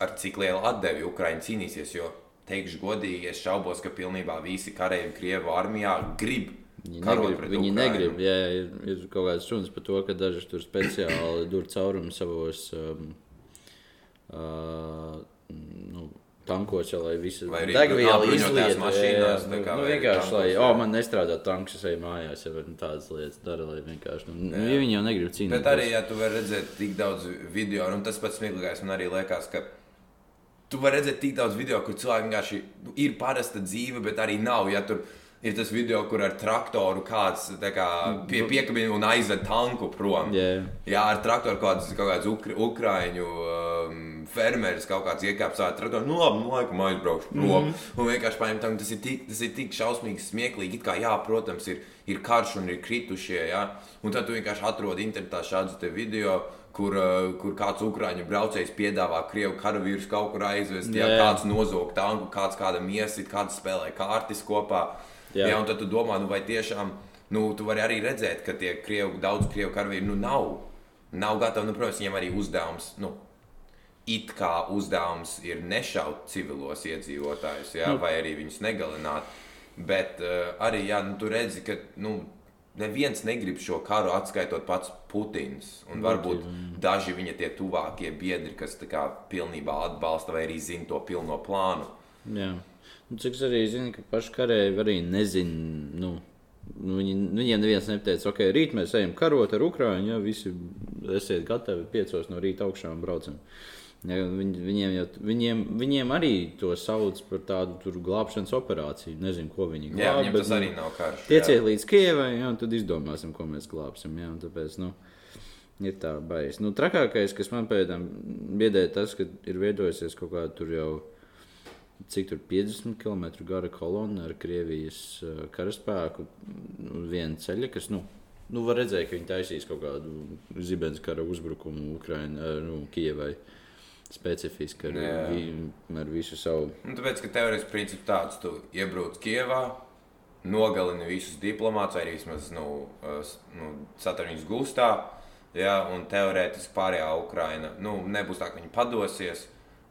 ar cik lielu atdevi Ukraiņa cīnīsies. Jo, teikšu godīgi, es šaubos, ka pilnībā visi kareivi Krievu armijā grib Viņi negrib, viņi negrib jā, ir, ir kaut kādas runas par to, ka daži tur speciāli dur caurumu savos um, uh, nu, tankos, jau, lai visas degvielas izlietu mašīnās. Nu, nu, vienkārši, lai, o, man nestrādā tanks, es eju mājās, ja nu, tādas lietas dara, lai vienkārši, nu, nu viņi jau negrib cīnīties. Bet arī, ja tu vari redzēt tik daudz video, un tas pats smieklīgais man arī liekas, ka tu vari redzēt tik daudz video, kur cilvēki vienkārši nu, ir parasta dzīve, bet arī nav, ja tur ir Ir tas video, kur ar traktoru kāds kā, pie, piekabina un aizved tanku prom. Yeah. Jā, ar traktoru kāds, kaut kāds ukra, ukraiņu um, fermeris kaut kāds iekāpts tādā traktorā. Nu, labi, nu, laikam aizbraukšu prom. Mm -hmm. Un vienkārši paņemt tam, tas ir tik, tas ir tik šausmīgi smieklīgi. It kā, jā, protams, ir, ir karš un ir kritušie. Jā. Un tad tu vienkārši atrodi internetā šādus video kur, uh, kur kāds ukrāņu braucējs piedāvā krievu karavīrus kaut kur aizvest, jā, jā, kāds nozog tanku, kāds kādam iesit, kāds spēlē kārtas kopā. Jā. Jā, un tad tu domā, nu, vai tiešām nu, tu vari arī redzēt, ka tie krievu, daudz krievu karavīri nu, nav, nav gatavi. Nu, protams, viņiem arī uzdevums. Nu, It kā uzdevums ir nešaut civilos iedzīvotājus, jā, mm. vai arī viņus negalināt. Bet uh, arī jā, nu, tu redzi, ka nu, neviens negrib šo karu atskaitot pats Putins. Un varbūt mm. daži viņa tie tuvākie biedri, kas kā, pilnībā atbalsta vai arī zina to pilno plānu. Jā. Nu, cik es arī zinu, ka paši karēji arī nezina. Nu, nu, viņi, viņiem neviens neteica, ok, rīt mēs ejam karot ar Ukraiņu, ja visi esiet gatavi piecos no rīta augšā un braucam. Ja, viņ, viņiem, jau, viņiem, viņiem arī to sauc par tādu glābšanas operāciju. Nezinu, ko viņi glābj. Jā, bet, tas arī nav karš. Tieciet līdz Kievai, ja, un tad izdomāsim, ko mēs glābsim. Ja, tāpēc, nu, ir tā baisa. Nu, trakākais, kas man pēdām biedē, tas, ka ir veidojusies kaut kāda tur jau cik tur 50 km gara kolonna ar Krievijas uh, karaspēku nu, viena ceļa, kas, nu, nu, var redzēt, ka viņi taisīs kaut kādu zibens kara uzbrukumu Ukraiņai, nu, Kievai. Specifiski ar, vi, ar visu savu. Nu, tāpēc, ka teorētiski princips tāds, tu iebrauc Kievā, nogalini visus diplomātus, vai vismaz nu, nu, satur viņus gūstā, ja, un teorētiski pārējā Ukraina nu, nebūs tā, ka viņi padosies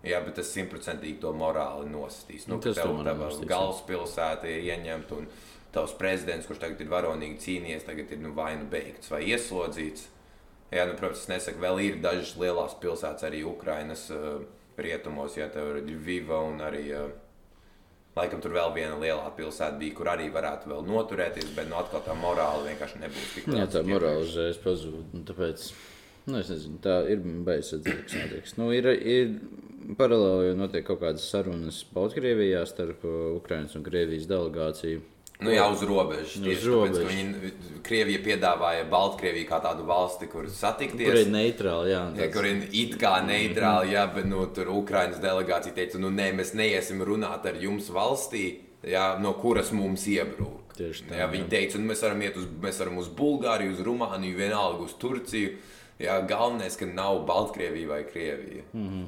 Jā, bet tas simtprocentīgi to morāli nostīs. Nu, nu, tas tev tava galvaspilsēta ir ieņemta un tavs prezidents, kurš tagad ir varonīgi cīnījies, tagad ir nu, vai nu beigts vai ieslodzīts. Jā, nu, protams, es nesaku, vēl ir dažas lielās pilsētas arī Ukrainas uh, rietumos, ja tev ir Viva un arī. Uh, Laikam tur vēl viena lielā pilsēta bija, kur arī varētu vēl noturēties, bet nu, atkal tā morāla vienkārši nebūs tik tāda. Jā, tā morāla uzreiz pazūd. Tāpēc nu, es nezinu, tā ir beigas atzīves. Nu, ir, ir paralēli notiek kaut kādas sarunas Baltkrievijā starp uh, Ukraiņas un Krievijas delegāciju. Nu, jā, uz robežas. Tieši, uz robežas. Tāpēc, viņi, Krievija piedāvāja Baltkrieviju kā tādu valsti, kur satikties. Kur ir neitrāli, jā. jā kur ir it kā neitrāli, jā, bet nu, tur Ukraiņas delegācija teica, nu nē, mēs neiesim runāt ar jums valstī, jā, no kuras mums iebrūk. Tieši tā. Jā, viņi teica, un mēs varam iet uz, mēs varam uz Bulgāriju, uz Rumāniju, vienalga uz Turciju. Jā, galvenais, ka nav Baltkrievija vai Krievija. Mm -hmm.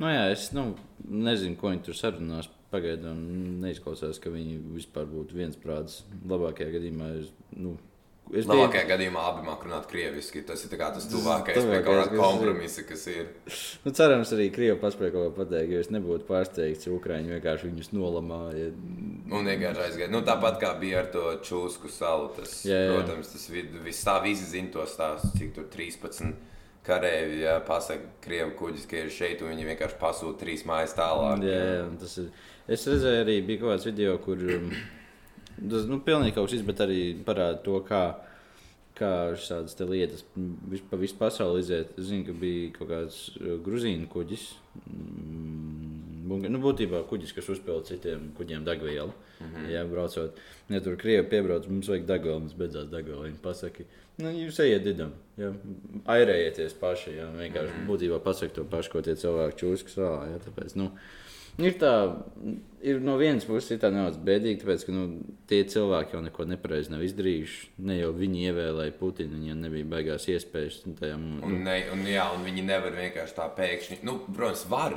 Nu, jā, es nu, nezinu, ko viņi tur sarunās. Pagaidām neizklausās, ka viņi vispār būtu viensprāts. Labākajā gadījumā es, nu, Es Labākajā biju... gadījumā abi māku runāt krieviski. Tas ir tas tuvākais pie kaut kāda kompromisa, kas ir. Nu, cerams, arī Krievija paspēja kaut ko pateikt, jo es nebūtu pārsteigts, ja Ukrāņi vienkārši viņus nolamāja. Un vienkārši aizgāja. Nu, tāpat kā bija ar to čūsku salu. Tas, jā, jā. Protams, tas viss tā visi zina to stāstu, cik tur 13 karēvi ja, pasaka Krievu kuģis, ka ir šeit, un viņi vienkārši pasūta trīs mājas tālāk. Jā, jā, tas ir. Es redzēju, arī bija kaut kāds video, kur. Um, Tas nu, pilnīgi kaut kas cits, bet arī parāda to, kā, kā šādas lietas pa visu pasauli iziet. Es zinu, ka bija kaut kāds uh, grūzīnu kuģis. Mm, nu, būtībā kuģis, kas uzpildīja citiem kuģiem degvielu. Mm -hmm. Jā, braucot. Ja tur krievi piebrauc, mums vajag degvielu, mums beidzās degviela. Viņi pasaka, nu, jūs ejiet didam, jā, airējieties paši. Jā, vienkārši mm -hmm. būtībā pasaka to pašu, ko tie cilvēki čūskas vēlā. Tāpēc, nu, Ir tā, ir no vienas puses ir tā nedaudz bēdīgi, tāpēc, ka nu, tie cilvēki jau neko nepareizi nav izdarījuši. Ne jau viņi ievēlēja Putinu, viņiem nebija baigās iespējas. Tajā, nu. un, ne, un, jā, un viņi nevar vienkārši tā pēkšņi, nu, protams, var.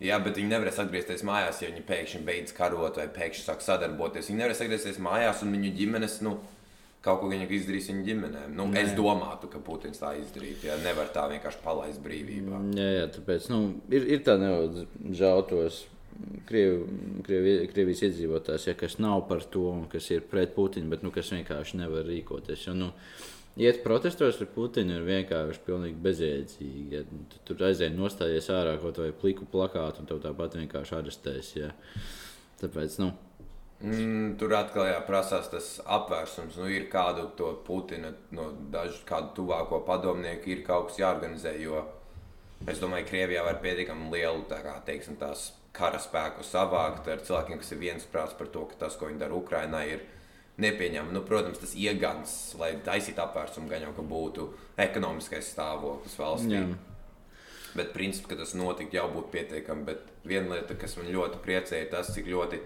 Jā, bet viņi nevarēs atgriezties mājās, ja viņi pēkšņi beidz karot vai pēkšņi sāk sadarboties. Viņi nevarēs atgriezties mājās un viņu ģimenes. Nu, kaut ko viņa izdarīs viņa ģimenēm. Nu, Nē. es domātu, ka Putins tā izdarītu. Ja? Nevar tā vienkārši palaist brīvībā. Jā, jā tāpēc nu, ir, ir tā nedaudz žēl tos. Krievi, Krievi, Krievijas iedzīvotājs, ja, kas nav par to, kas ir pret Putinu, bet nu, kas vienkārši nevar rīkoties. Jo, nu, Iet protestos ar Putinu ir vienkārši pilnīgi bezjēdzīgi. Ja, tu tur aizēji nostājies ārā kaut vai pliku plakātu, un tev tāpat vienkārši arestēs. Ja. Tāpēc, nu, Mm, tur atkal jāprasās tas apvērsums. Nu, ir kādu to Putina, no dažu kādu tuvāko padomnieku, ir kaut kas jāorganizē. Jo es domāju, ka Krievijā var pietiekami lielu kā, teiksim, kara spēku savākt ar cilvēkiem, kas ir viensprāts par to, ka tas, ko viņi dara Ukrajinā, ir nepieņemami. Nu, protams, tas iegans, lai taisītu apvērsumu, gan jau ka būtu ekonomiskais stāvoklis valstī. Jā. Bet princips, ka tas notiktu, jau būtu pietiekami. Bet viena lieta, kas man ļoti priecē, ir tas, cik ļoti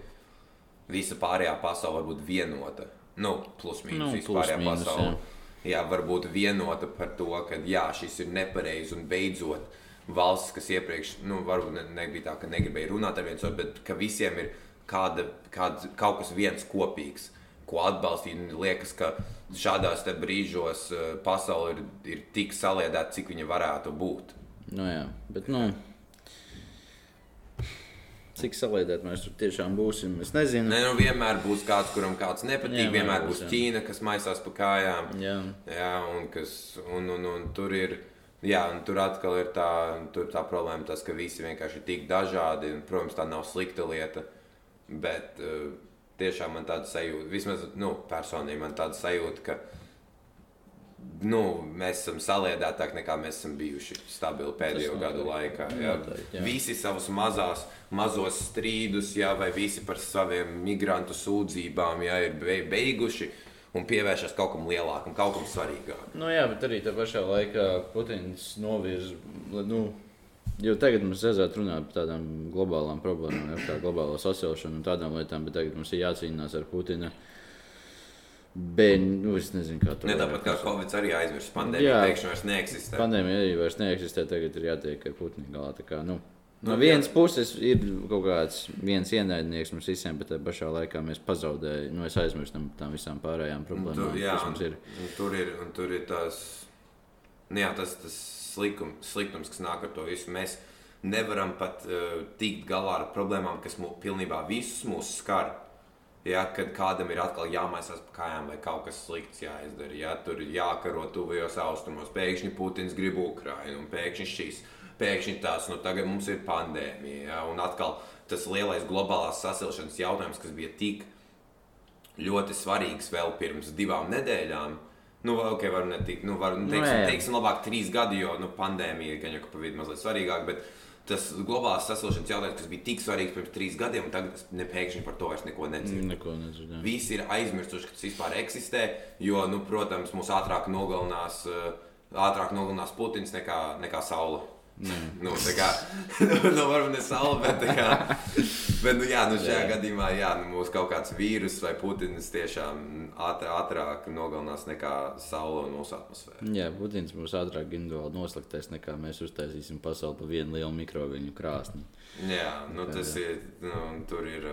visa pārējā pasaule var būt vienota. Nu, plus mīnus, nu, visa pārējā mīnus, pasaule. Jā. jā, var būt vienota par to, ka jā, šis ir nepareizi un beidzot valsts, kas iepriekš, nu, varbūt ne, nebija tā, ka negribēja runāt ar viens otru, bet ka visiem ir kāda, kāda, kaut kas viens kopīgs. Ko atbalstīt. Liekas, ka šādās brīžos eh, pasaule ir, ir tik saliedēta, cik viņa varētu būt. Nu jā, bet, nu, Cik saliedēt mēs tur tiešām būsim, es nezinu. Nē, nu vienmēr būs kāds, kuram kāds nepatīk. Jā, vienmēr būs, būs Ķīna, kas maisās pa kājām. Jā, jā un, kas, un, un, un tur ir. Jā, un tur atkal ir tā, tā problēma, tas, ka visi vienkārši ir tik dažādi. Un, protams, tā nav slikta lieta. Bet uh, tiešām man tāda sajūta, vismaz nu, personīgi man tāda sajūta, ka nu, mēs esam saliedētāki nekā mēs esam bijuši stabili pēdējo gadu laikā. Jā. Jā. Visi savus mazās, mazos strīdus, jā, vai visi par saviem migrantu sūdzībām jā, ir beiguši. Un pievēršas kaut kam lielākam, kaut kam svarīgākam. Nu, jā, bet arī tajā pašā laikā Putins novirza. Nu, jo tagad mums vajadzētu runāt par tādām globālām problēmām, ar tā globālo sasilšanu un tādām lietām, bet tagad mums ir jācīnās ar Putinu Bet, nu, es nezinu, kā to ne, tāpat kā Covid arī aizmirst. Pandēmija pēkšņi vairs neeksistē. Pandēmija arī vairs neeksistē. Tagad ir jātiek ar Putinu galā. Kā, nu, no nu, vienas puses ir kaut kāds viens ienaidnieks mums visiem, bet tajā pašā laikā mēs pazaudējam, nu, es aizmirstam tām visām pārējām problēmām, tur, jā, kas mums ir. Un tur ir, un tur ir tās, nu, jā, tas, tas slikum, sliktums, kas nāk ar to visu. Mēs nevaram pat uh, tikt galā ar problēmām, kas mū, pilnībā visus mūs skar Ja, kad kādam ir atkal jāmaisās pa kājām vai kaut kas slikts jāizdara, ja tur ir jākaro tuvajos austrumos, pēkšņi Putins grib Ukrainu un pēkšņi šis, pēkšņi tas, nu tagad mums ir pandēmija. Ja, un atkal tas lielais globālās sasilšanas jautājums, kas bija tik ļoti svarīgs vēl pirms divām nedēļām. Nu, ok, var ne tik, nu, var, nu, teiksim, teiksim, labāk trīs gadi, jo nu, pandēmija gan jau pa vidu mazliet svarīgāk, bet tas globālās sasilšanas jautājums, kas bija tik svarīgs pirms trīs gadiem, un tagad ne pēkšņi par to vairs neko nedzird. Neko nedzird Visi ir aizmirsuši, ka tas vispār eksistē, jo, nu, protams, mūs ātrāk nogalinās, ātrāk nogalinās Putins nekā, nekā Saula. Nu, tā kā, nu, nu, varbūt ne saule, bet, kā, Bet, nu, jā, nu, šajā jā. gadījumā jā, nu, mūsu kaut kāds vīrus vai Putins tiešām ātr, ātrāk nogalinās nekā Saula un mūsu atmosfēra. Jā, Putins mūs ātrāk individuāli noslaktēs nekā mēs uztaisīsim pasauli pa vienu lielu mikroviņu krāsni. Jā, nu, tas jā. ir, nu, tur ir.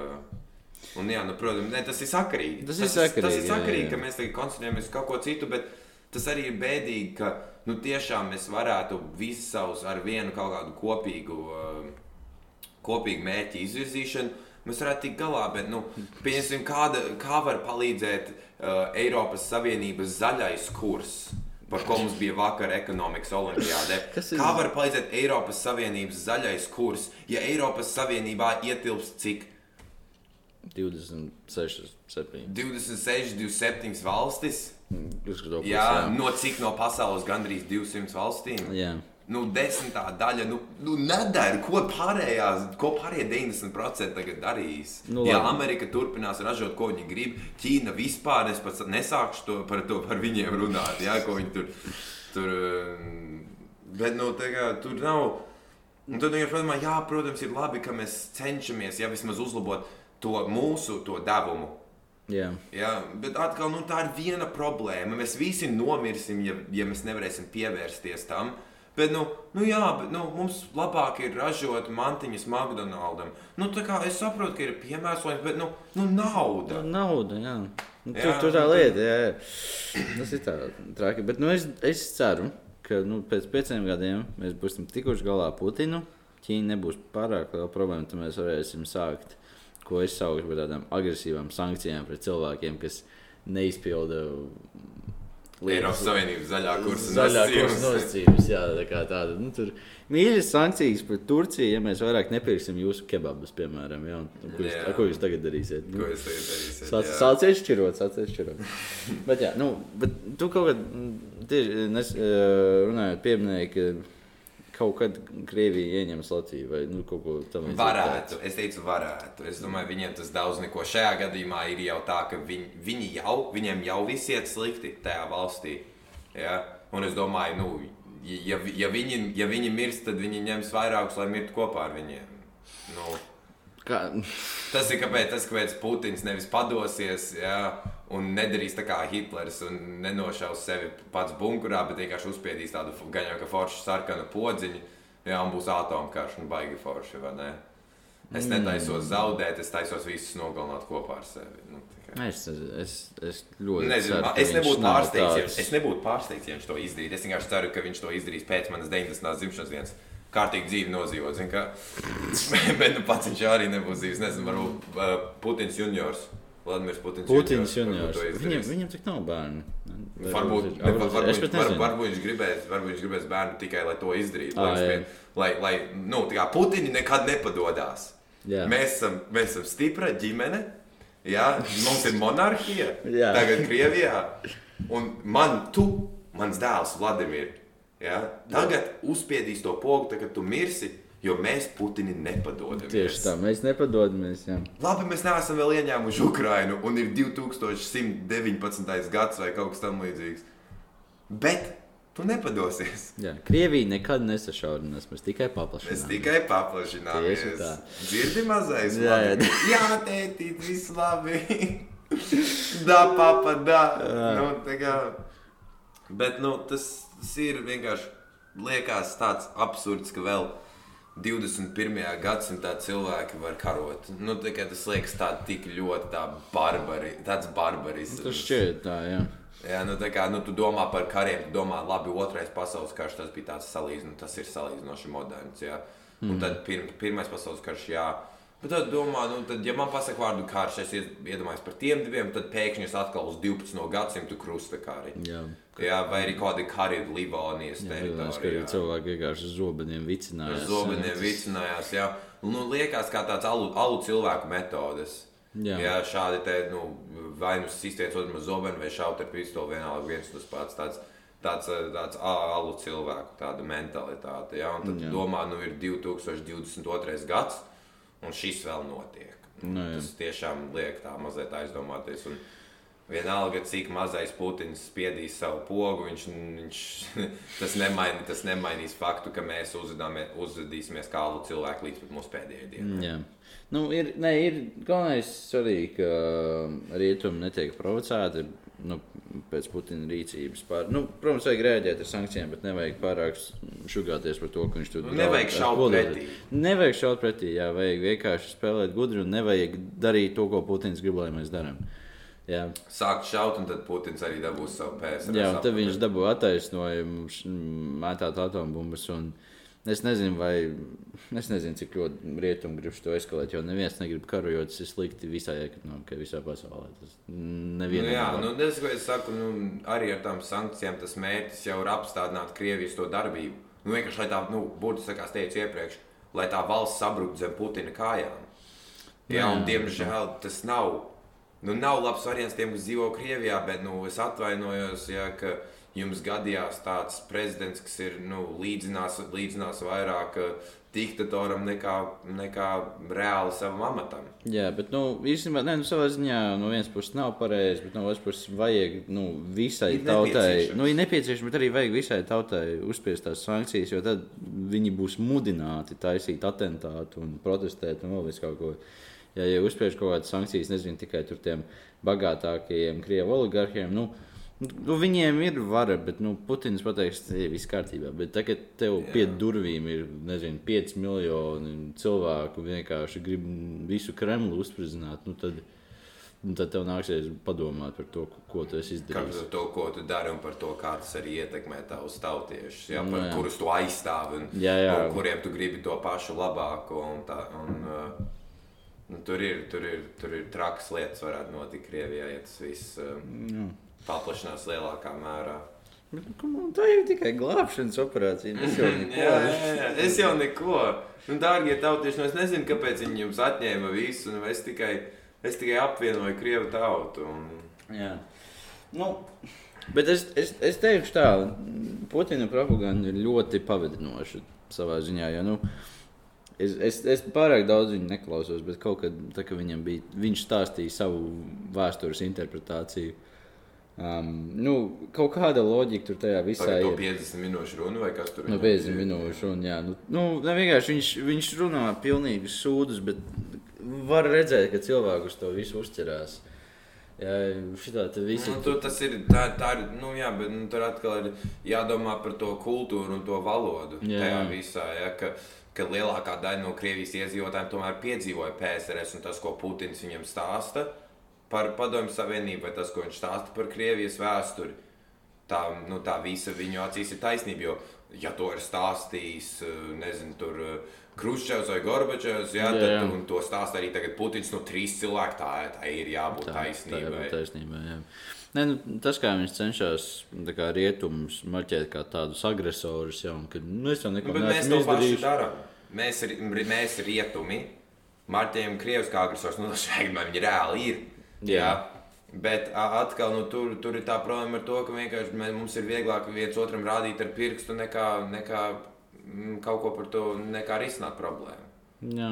Un, jā, nu, protams, ne, tas ir sakarīgi. Tas, tas ir sakarīgi, tas ir sakarīgi jā, jā. ka mēs tagad koncentrējamies uz kaut ko citu, bet tas arī ir bēdīgi, ka nu, tiešām mēs varētu visus savus ar vienu kaut kādu kopīgu. Uh, kopīgu mērķu izvirzīšanu, mēs varētu tikt galā. Bet, nu, pieņemsim, kāda, kā var palīdzēt uh, Eiropas Savienības zaļais kurs? Par ko mums bija vakar ekonomikas olimpiādē. Kā var palīdzēt Eiropas Savienības zaļais kurs, ja Eiropas Savienībā ietilpst cik? 26, 7. 26, 27 valstis. Uzskatot, jā, jā, no cik no pasaules gandrīz 200 valstīm? Jā nu, desmitā daļa nu, nu, nedara, ko pārējās, ko pārējie 90% tagad darīs. Nu, ja Amerika turpinās ražot, ko viņi grib, Ķīna vispār es pats nesākšu to par, to par viņiem runāt, jā, ko viņi tur. tur bet nu, kā, tur nav. Un tad viņi domā, jā, protams, ir labi, ka mēs cenšamies ja, vismaz uzlabot to mūsu to devumu. Jā. Jā, bet atkal nu, tā ir viena problēma. Mēs visi nomirsim, ja, ja mēs nevarēsim pievērsties tam. Bet, nu, nu jā, bet nu, mums labāk ir ražot mantiņas McDonald's. Nu, es saprotu, ka ir piemērojums, bet nu, nu, nauda. Nu, nauda, jā. Nu, jā. Tur, tur tā lieta, jā, jā. Tas ir tā traki. Bet nu, es, es ceru, ka nu, pēc pieciem gadiem mēs būsim tikuši galā Putinu. Ķīna nebūs pārāk liela problēma, tad mēs varēsim sākt, ko es saucu par tādām agresīvām sankcijām pret cilvēkiem, kas neizpilda Eiropas Savienības zaļā kursa zaļā nosacījums. Jā, tā kā tāda. Nu, tur mīļas sankcijas pret Turciju, ja mēs vairāk nepirksim jūsu kebabus, piemēram. Jā, ko, jūs, jā. ko jūs tagad darīsiet? Ko jūs tagad darīsiet? Sāc, sāciet šķirot, sāciet šķirot. bet jā, nu, bet tu kaut kad tieši nes, runājot pieminēji, ka kaut kad Krievija ieņems Latviju vai nu, kaut ko tādu? Varētu, es teicu, varētu. Es domāju, viņiem tas daudz neko šajā gadījumā ir jau tā, ka viņi, viņi jau, viņiem jau viss iet slikti tajā valstī. Ja? Un es domāju, nu, ja, ja, viņi, ja viņi mirst, tad viņi ņems vairākus, lai mirtu kopā ar viņiem. Nu, Kā? Tas ir kāpēc, tas, kāpēc Putins nevis padosies jā, un nedarīs tā kā Hitlers un nenošaus sevi pats bunkurā, bet vienkārši uzspiedīs tādu gan jau foršu sarkanu podziņu, jā, un būs atomkarš un baigi forši. Es mm. netaisos zaudēt, es taisos visus nogalināt kopā ar sevi. Nu, es, es, es ļoti Nezinu, ceru, es nebūtu pārsteigts, ja, es nebūtu pārsteigts, ja viņš to izdarītu. Es vienkārši ceru, ka viņš to izdarīs pēc manas 90. dzimšanas dienas kārtīgi dzīvi nodzīvot. Bet nu, pats viņš arī nebūs dzīves. Nezinu, varbūt uh, Putins juniors. Vladimirs Putins. Putins juniors. Viņam, viņam tik nav bērnu. Varbūt, ne, var, varbūt, viņš, var, varbūt, viņš gribēs, varbūt viņš gribēs bērnu tikai, lai to izdarītu. Lai, ah, spien, lai, lai nu, tā kā Putini nekad nepadodās. Jā. Mēs esam, mēs esam stipra ģimene. Jā, mums ir monarhija. Tagad Krievijā. Un man, tu, mans dēls Vladimirs? Tagad uzspiedīs to pogu, tad, kad tu mirsi. Jo mēs Putini nepadodamies. Tieši tā, mēs nepadodamies. Jā. Labi, mēs neesam vēl ieņēmuši Ukrajinu, un ir 2119. gads vai kaut kas tamlīdzīgs. Bet tu nepadosies. Jā, Krievija nekad nesašaurinās, mēs tikai paplašināmies. Mēs tikai paplašināmies. Dzirdi mazais? Jā, jā. jā tētīt, viss labi. da, papa, da. Nu, kā... Bet, nu, tas Tas ir vienkārši liekas tāds absurds, ka vēl 21. gadsimtā cilvēki var karot. Nu, tas liekas tā tik ļoti tā barbari, tāds barbarisms. Tas šķiet tā, jā. Jā, nu, tā kā nu, tu domā par kariem, tu domā, labi, otrais pasaules karš, tas bija tāds salīdzinoši, tas ir salīdzinoši moderns. Jā. Mm. Un tad pir, pirmais pasaules karš, jā. Bet tad domā, nu, tad, ja man pasaka vārdu karš, es iedomājos par tiem diviem, tad pēkšņi es atkal uz 12. gadsimtu krustakāri. Jā. jā, vai arī kādi kari Libānijas teritorijā. Jā, jā. cilvēki vienkārši uz zobeniem vicinājās. Uz zobeniem vicinājās, jā. Nu, liekas kā tāds alu, alu cilvēku metodes. Jā. jā, šādi te, nu, vai nu sistiet otram uz zobenu, vai šaut ar pistoli vienalga viens tas pats. Tāds, tāds, tāds alu cilvēku tāda mentalitāte. Ja? Un tad jā. domā, nu ir 2022. gads un šis vēl notiek. Nu, jā. Tas tiešām liek tā mazliet aizdomāties. Un, Vienalga, cik mazais Putins spiedīs savu pogu, viņš, viņš tas, nemaini, tas nemainīs faktu, ka mēs uzvedīsimies kā alu cilvēki līdz mūsu pēdējai dienai. Jā. Nu, ir, ne, ir galvenais arī, ka rietumi netiek provocēti nu, pēc Putina rīcības. Pār, nu, protams, vajag rēģēt ar sankcijām, bet nevajag pārāk šugāties par to, ka viņš tur nu, nevajag šaut pretī. Nevajag šaut pretī, jā, vajag vienkārši spēlēt gudri un nevajag darīt to, ko Putins grib, lai mēs darām. Jā. Sākt šaut, un tad Putins arī dabūs savu pēcu. Jā, un tad viņš dabū attaisnojumu, mētāt atombumbas. Es nezinu, vai es nezinu, cik ļoti rietumi grib to eskalēt, jo neviens negrib karu, jo tas ir slikti visai ekonomikai, visā pasaulē. Tas nevienam. Nu, jā, nu, tas, ko es saku, nu, arī ar tām sankcijām tas mērķis jau ir apstādināt Krievijas to darbību. Nu, vienkārši, lai tā, nu, būtiski, kā es teicu iepriekš, lai tā valsts sabruktu zem Putina kājām. Jā, jā, un diemžēl tas nav nu, nav labs variants tiem, kas dzīvo Krievijā, bet nu, es atvainojos, ja, ka jums gadījās tāds prezidents, kas ir nu, līdzinās, līdzinās vairāk uh, diktatoram nekā, nekā reāli savam amatam. Jā, bet nu, īstenībā ne, nu, savā ziņā no vienas puses nav pareizi, bet no otras puses vajag nu, visai ir tautai. Nu, ir nepieciešams, bet arī vajag visai tautai uzspiest tās sankcijas, jo tad viņi būs mudināti taisīt atentātu un protestēt un vēl visu kaut ko. Ja, ja uzspiež kaut kādas sankcijas, nezinu, tikai tiem bagātākajiem krievu oligarkiem, nu, nu, viņiem ir vara, bet nu, Putins pateiks, ka viss kārtībā. Bet tagad tev Jā. pie durvīm ir nezinu, 5 miljoni cilvēku, vienkārši grib visu Kremlu uzspridzināt. Nu, tad, Un tad tev nāksies padomāt par to, ko tu esi izdarījis. Par to, ko tu dari un par to, kā tas arī ietekmē tavus tautiešus, jā, par, jā. kurus tu aizstāvi un, jā, jā. un kuriem tu gribi to pašu labāko. Un tā, un, uh, Nu, tur, ir, tur, ir, tur ir trakas lietas, varētu notikt Krievijā, ja tas viss um, paplašinās lielākā mērā. Bet, nu, tā ir tikai glābšanas operācija. Es jau neko. jā, jā, jā, es jau neko. Nu, dārgie tautieši, nu, es nezinu, kāpēc viņi jums atņēma visu. Nu, es, tikai, es tikai apvienoju Krievu tautu. Un... Jā. Nu, bet es, es, es teikšu tā, Putina propaganda ir ļoti pavadinoša savā ziņā. Ja, nu, Es, es, es pārāk daudz viņu neklausos, bet kaut kad, tā, kad viņam bija, viņš stāstīja savu vēstures interpretāciju. Um, nu, kaut kāda loģika tur tajā visā ir. 50 minūšu runa vai kas tur ir? No 50 minūšu runa, jā. Nu, nu, ne, vienkārši viņš, viņš runā pilnīgi sūdus, bet var redzēt, ka cilvēku uz to visu uzķerās. Jā, šitā visi... nu, tu, tas ir. Tā, tā ir nu, jā, bet nu, tur atkal ir jādomā par to kultūru un to valodu. Jā. Tajā visā. Jā, ka, ka lielākā daļa no Krievijas iedzīvotājiem tomēr piedzīvoja PSRS un tas, ko Putins viņam stāsta par Padomju Savienību, vai tas, ko viņš stāsta par Krievijas vēsturi. Tā, nu, tā visa viņu acīs ir taisnība. Jo, ja to ir stāstījis, eh, nezinu, tur Kruščevs vai Gorbačovs, jā, jā, jā. tad to stāsta arī tagad Putins. Nu, trīs cilvēki tā, tā ir jābūt tā, taisnībai. Tā jābūt taisnībai jā. Ne, nu, tas, kā viņš cenšas rietumus marķēt kā tādus agresorus, jau ka nu, es jau neko nu, mēs to pašu darām. Mēs, mēs rietumi marķējam Krievijas kā agresors. Nu, tas šeit viņi reāli ir. Jā. Bet atkal nu, tur, tur ir tā problēma ar to, ka vienkārši mēs, mums ir vieglāk viens otram rādīt ar pirkstu nekā, nekā mm, kaut ko par to, nekā risināt problēmu. Jā.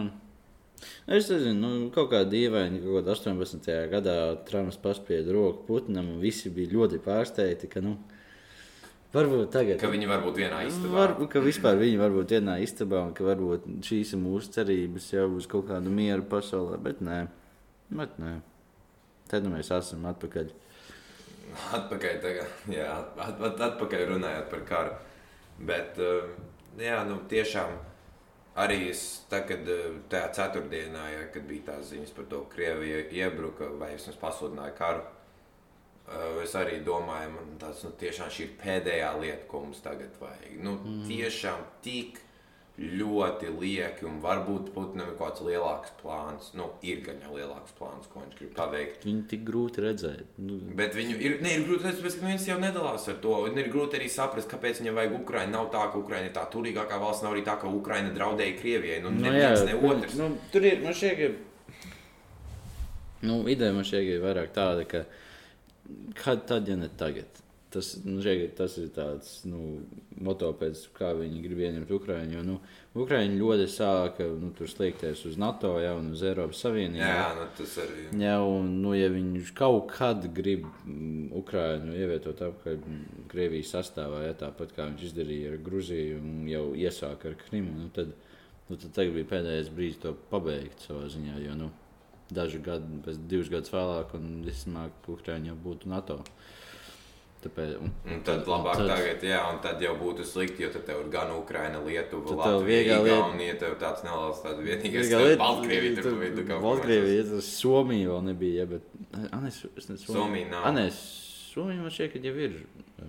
Es nezinu, nu, kaut kā dīvaini, ka 18. gadā Trumps paspieda roku Putinam, un visi bija ļoti pārsteigti. Ka, nu, Varbūt tagad. Ka viņi var būt vienā istabā. Var, ka vispār viņi var būt vienā istabā, un ka varbūt šīs ir mūsu cerības jau uz kaut kādu mieru pasaulē. Bet nē, bet nē. Tad nu mēs esam atpakaļ. Atpakaļ, tagad, jā, at, at, atpakaļ runājot par karu. Bet, jā, nu tiešām Arī es tagad, eh, tajā ceturtdienā, ja, kad bija tās ziņas par to, ka Krievija iebruka vai vismaz pasludināja karu, eh, es arī domāju, ka nu, šī ir pēdējā lieta, ko mums tagad vajag. Nu, mm. Tiešām tik ļoti lieki, un varbūt Putinam ir kaut kāds lielāks plāns. Nu, ir gan jau lielāks plāns, ko viņš grib paveikt. Viņu tik grūti redzēt. Nu. Bet viņu ir, ne, ir grūti redzēt, ka viens jau nedalās ar to. Un ir grūti arī saprast, kāpēc viņam vajag Ukraiņu. Nav tā, ka Ukraiņa ir tā turīgākā valsts, nav arī tā, ka Ukraiņa draudēja Krievijai. Nu, nu, jā, ne otrs. Nu, tur ir, man šķiet, ka nu, ideja man šķiet ir vairāk tāda, ka kad tad, ja ne tagad? Tas, nu, šeit, tas ir tāds nu, moto, pēc kā viņi grib ieņemt Ukraiņu. Jo, nu, Ukraiņi ļoti sāka nu, sliekties uz NATO ja, un uz Eiropas Savienību. Jā, nu, tas arī. Jā, un, nu, ja viņi kaut kad grib mm, Ukraiņu ievietot apkārt Krievijas sastāvā, ja, tāpat kā viņš izdarīja ar Gruziju un jau iesāka ar Krimu, nu, tad, nu, tad tagad bija pēdējais brīdis to pabeigt savā ziņā. Jo, nu, daži gadi, pēc divus gadus vēlāk, un vismaz Ukraiņa jau būtu NATO. Uh, Tāpēc, un, un tad labāk tad, tagad, jā, un tad jau būtu slikti, jo tad tev ir gan Ukraina, Lietuva, Latvija, Igaunija, tev tāds neliels tāds vienīgais lieta, Baltkrievija, tur bija kaut Baltkrievija, tas Somija vēl nebija, ja, bet, Anes, es ne, Somija. Somija nav. Anes, Somija man šķiet, ka jau ir uh,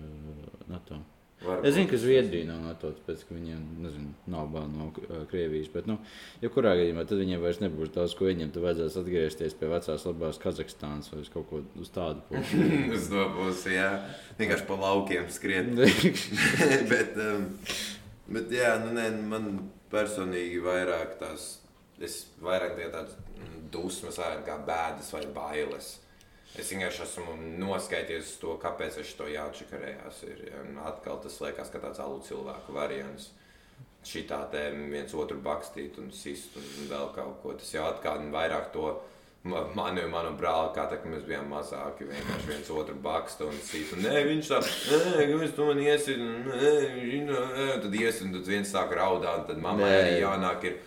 NATO. Varbūt. Es zinu, ka Zviedrija nav NATO, tāpēc ka viņiem nezinu, nav bail no uh, Krievijas. Bet, nu, ja kurā gadījumā tad viņiem vairs nebūs daudz ko ieņemt, tad vajadzēs atgriezties pie vecās labās Kazahstānas vai kaut ko uz tādu pusi. uz to pusi, jā. Vienkārši pa laukiem skriet. bet, um, bet, jā, nu, nē, man personīgi vairāk tās, es vairāk tie tāds dusmas, kā bēdas vai bailes. Es vienkārši esmu noskaities to, kāpēc es to jāatšakarējās. Ir? Atkal tas liekas, ka tāds alu cilvēku variants. Šitā te viens otru bakstīt un sist un vēl kaut ko. Tas jau atkal vairāk to mani un manu brāli, kā tā, mēs bijām mazāki. Vienkārši viens otru bakstu un sīt. Un, nē, viņš tā, nē, viņš to man iesit, nē, viņš, nē, tad iesit, un tad viens sāk raudāt, un tad mammai arī jānāk. Ir,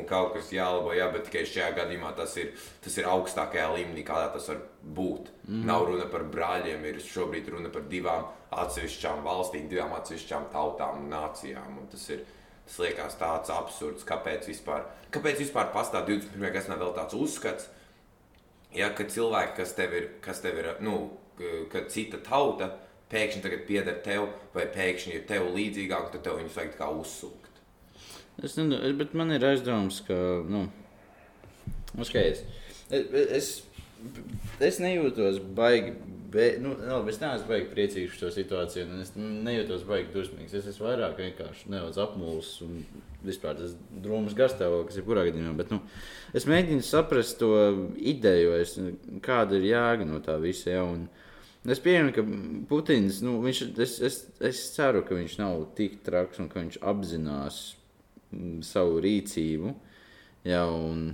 un kaut kas jālabo, jā, bet tikai šajā gadījumā tas ir, tas ir augstākajā līmenī, kādā tas var būt. Mm. Nav runa par brāļiem, ir šobrīd runa par divām atsevišķām valstīm, divām atsevišķām tautām un nācijām. Un tas, ir, tas liekas tāds absurds, kāpēc vispār, kāpēc vispār pastāv 21. gadsimtā vēl tāds uzskats, ja, ka cilvēki, kas tev ir, kas tev ir nu, ka cita tauta, pēkšņi tagad pieder tev, vai pēkšņi ir tev līdzīgāk, tad tev viņus vajag kā uzsūkt. Es nezinu, bet man ir aizdoms, ka. Nu, skaties, es, es, es nejūtos baigi. Be, nu, labi, es neesmu baigi priecīgs par šo situāciju, un es nejūtos baigi dusmīgs. Es esmu vairāk vienkārši nedaudz apmulsis un vispār tas drūms garstāvoklis, jebkurā gadījumā. Bet, nu, es mēģinu saprast to ideju, es, kāda ir jēga no tā visa. Ja, un, Es pieņemu, ka Putins, nu, viņš, es, es, es ceru, ka viņš nav tik traks un ka viņš apzinās savu rīcību. Un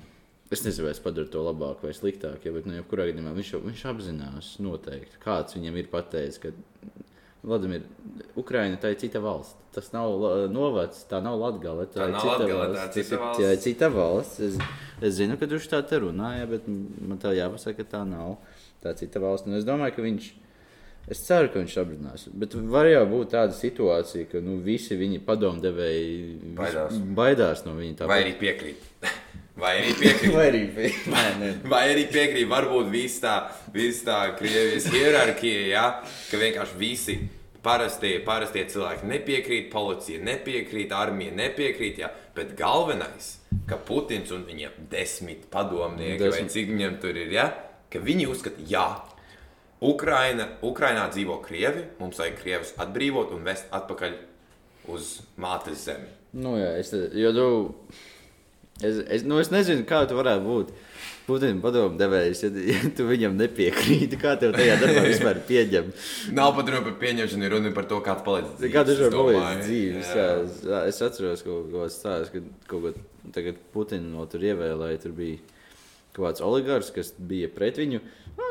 es nezinu, vai es padaru to labāk vai sliktāk, ja, bet nu, jebkurā gadījumā viņš, viņš apzinās noteikti, kāds viņam ir pateicis. Ka, Vladimir, Ukraina tā ir cita valsts. Tas nav novacs, tā nav Latvija. Tā, tā ir cita Latgale, valsts. Tā, cita valsts. tā ir cita valsts. Es, es zinu, ka viņš tā te runāja, bet man tā jāpasaka, ka tā nav. Tā ir cita valsts. Un es domāju, ka viņš ir Es ceru, ka viņš apzinās. Bet var jau būt tāda situācija, ka nu, visi viņa padomdevēji baidās. baidās no viņa. Tāpēc. Vai arī piekrīt. Vai arī piekrīt. Vai arī piekrīt. Vai arī piekrīt. Varbūt viss tā, vis tā Krievijas hierarhija, ja? ka vienkārši visi parastie, parastie cilvēki nepiekrīt, policija nepiekrīt, armija nepiekrīt. Ja? Bet galvenais, ka Putins un viņa desmit padomnieki, desmit. vai cik viņiem tur ir, ja? ka viņi uzskata, jā, Ukraina, Ukrainā dzīvo krievi, mums vajag krievus atbrīvot un vest atpakaļ uz mātes zemi. Nu, jā, es, jo, nu, es, es, nu, es nezinu, kā tu varētu būt. Putina padomu devējs, ja, ja tu viņam nepiekrīti, kā tev tajā darbā vispār pieņem. Nav pat runa par pieņemšanu, ir runa par to, kā tu paliec dzīves. Kā tu vari paliec dzīves, jā. jā. Es atceros kaut ko stāstu, kad kaut ko tagad Putina no tur ievēlēja, tur bija kaut kāds oligārs, kas bija pret viņu. Ah, nu,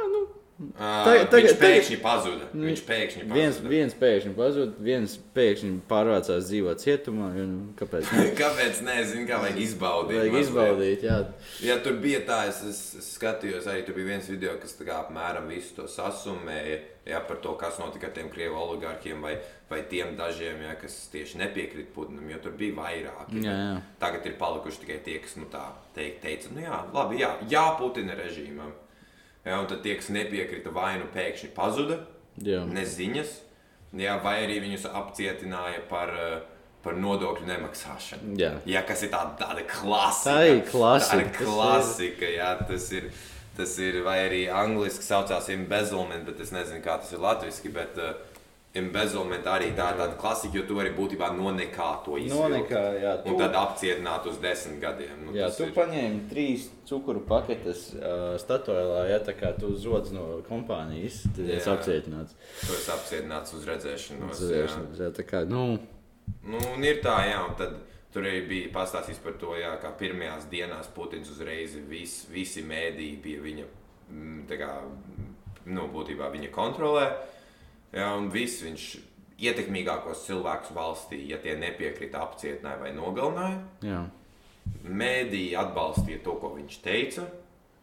Tagad, tagad, viņš pēkšņi pazuda. Viņš pēkšņi pazuda. Viens, viens pēkšņi pazuda, viens pēkšņi pārvācās dzīvot cietumā. Kāpēc? Ne? kāpēc? Nē, zinu, kā vajag izbaudīt. Vajag mazliet. izbaudīt, jā. Ja tur bija tā, es, es, skatījos, arī tur bija viens video, kas kā, apmēram visu to sasumēja. Jā, par to, kas notika ar tiem krievu oligārkiem vai, vai tiem dažiem, jā, kas tieši nepiekrīt Putinam, jo tur bija vairāki. Jā, jā. Tagad ir palikuši tikai tie, kas nu, tā teikt, teica, nu jā, labi, jā, jā Putina režīmam. Ja, un tad tie, kas nepiekrita, vai nu pēkšņi pazuda, jā. neziņas, ja, vai arī viņus apcietināja par, eh, par nodokļu nemaksāšanu. Jā. Ja, kas ir tāda, tāda klasika. Tā ir klasika. Tā ir klasika jā, tas ir, tas ir, vai arī angliski saucās embezzlement, bet es nezinu, kā tas ir latviski. Bet, uh, Embezzlement arī tā ir tāda klasika, jo tu vari būtībā no nekā to izdarīt. No nekā, jā. Tu... Un tad apcietināt uz desmit gadiem. Nu, jā, tu ir... paņēmi trīs cukuru paketes uh, statuēlā, ja tā kā tu uzrodas no kompānijas, tad esi apcietināts. Tu esi apcietināts uz redzēšanos. Uz redzēšanos, jā. jā, tā kā, nu. Nu, un ir tā, jā, un tad tur arī bija pastāstījis par to, jā, kā pirmajās dienās Putins uzreiz vis, visi mēdīji bija viņa, kā, nu, būtībā viņa kontrolē. Ja, un viss viņš ietekmīgākos cilvēkus valstī, ja tie nepiekrita, apcietināja vai nogalināja. Jā. Mēdīji atbalstīja to, ko viņš teica.